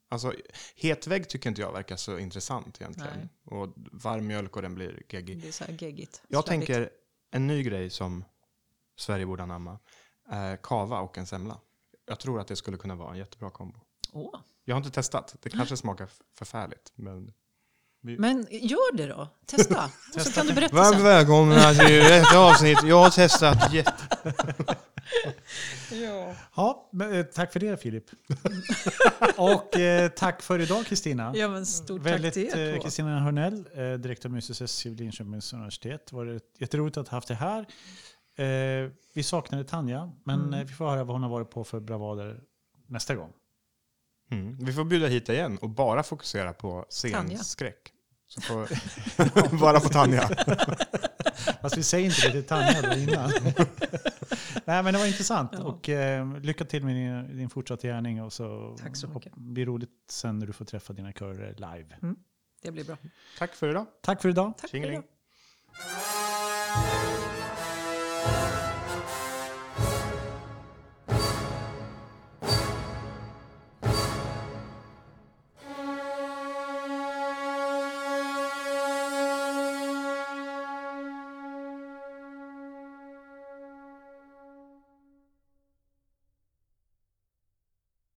Alltså, hetvägg tycker inte jag verkar så intressant egentligen. Nej. Och varm mjölk och den blir geggig. Det är så här geggigt. Jag slabbigt. tänker en ny grej som Sverige borde anamma. Eh, kava och en semla. Jag tror att det skulle kunna vara en jättebra kombo. Åh, Jag har inte testat. Det kanske smakar förfärligt. Men Men gör det då. Testa. Och (laughs) så kan du berätta Varmt sen. välkomna till detta avsnitt. Jag har testat jätte... (laughs) Ja. Ja, men, eh, tack för det Filip. (laughs) och eh, tack för idag Kristina. ja, men stort Väldigt, tack till er eh. Kristina Hörnell, eh, direktör Museus SC vid Linköpings universitet. Det var jätteroligt att ha haft det här. Eh, vi saknade Tanja, men Mm. eh, vi får höra vad hon har varit på för bravader nästa gång. Mm. Vi får bjuda hit dig igen och bara fokusera på scenskräck. Så på, (laughs) bara på Tanja. (laughs) Fast vi säger inte det till Tanja då innan. (laughs) Nej, men det var intressant. Ja. Och eh, lycka till med din, din fortsatta gärning. Och så Tack så mycket. Det blir roligt sen när du får träffa dina körer live. Mm. Det blir bra. Tack för idag. Tack för idag. Tack Tjingeling. för idag.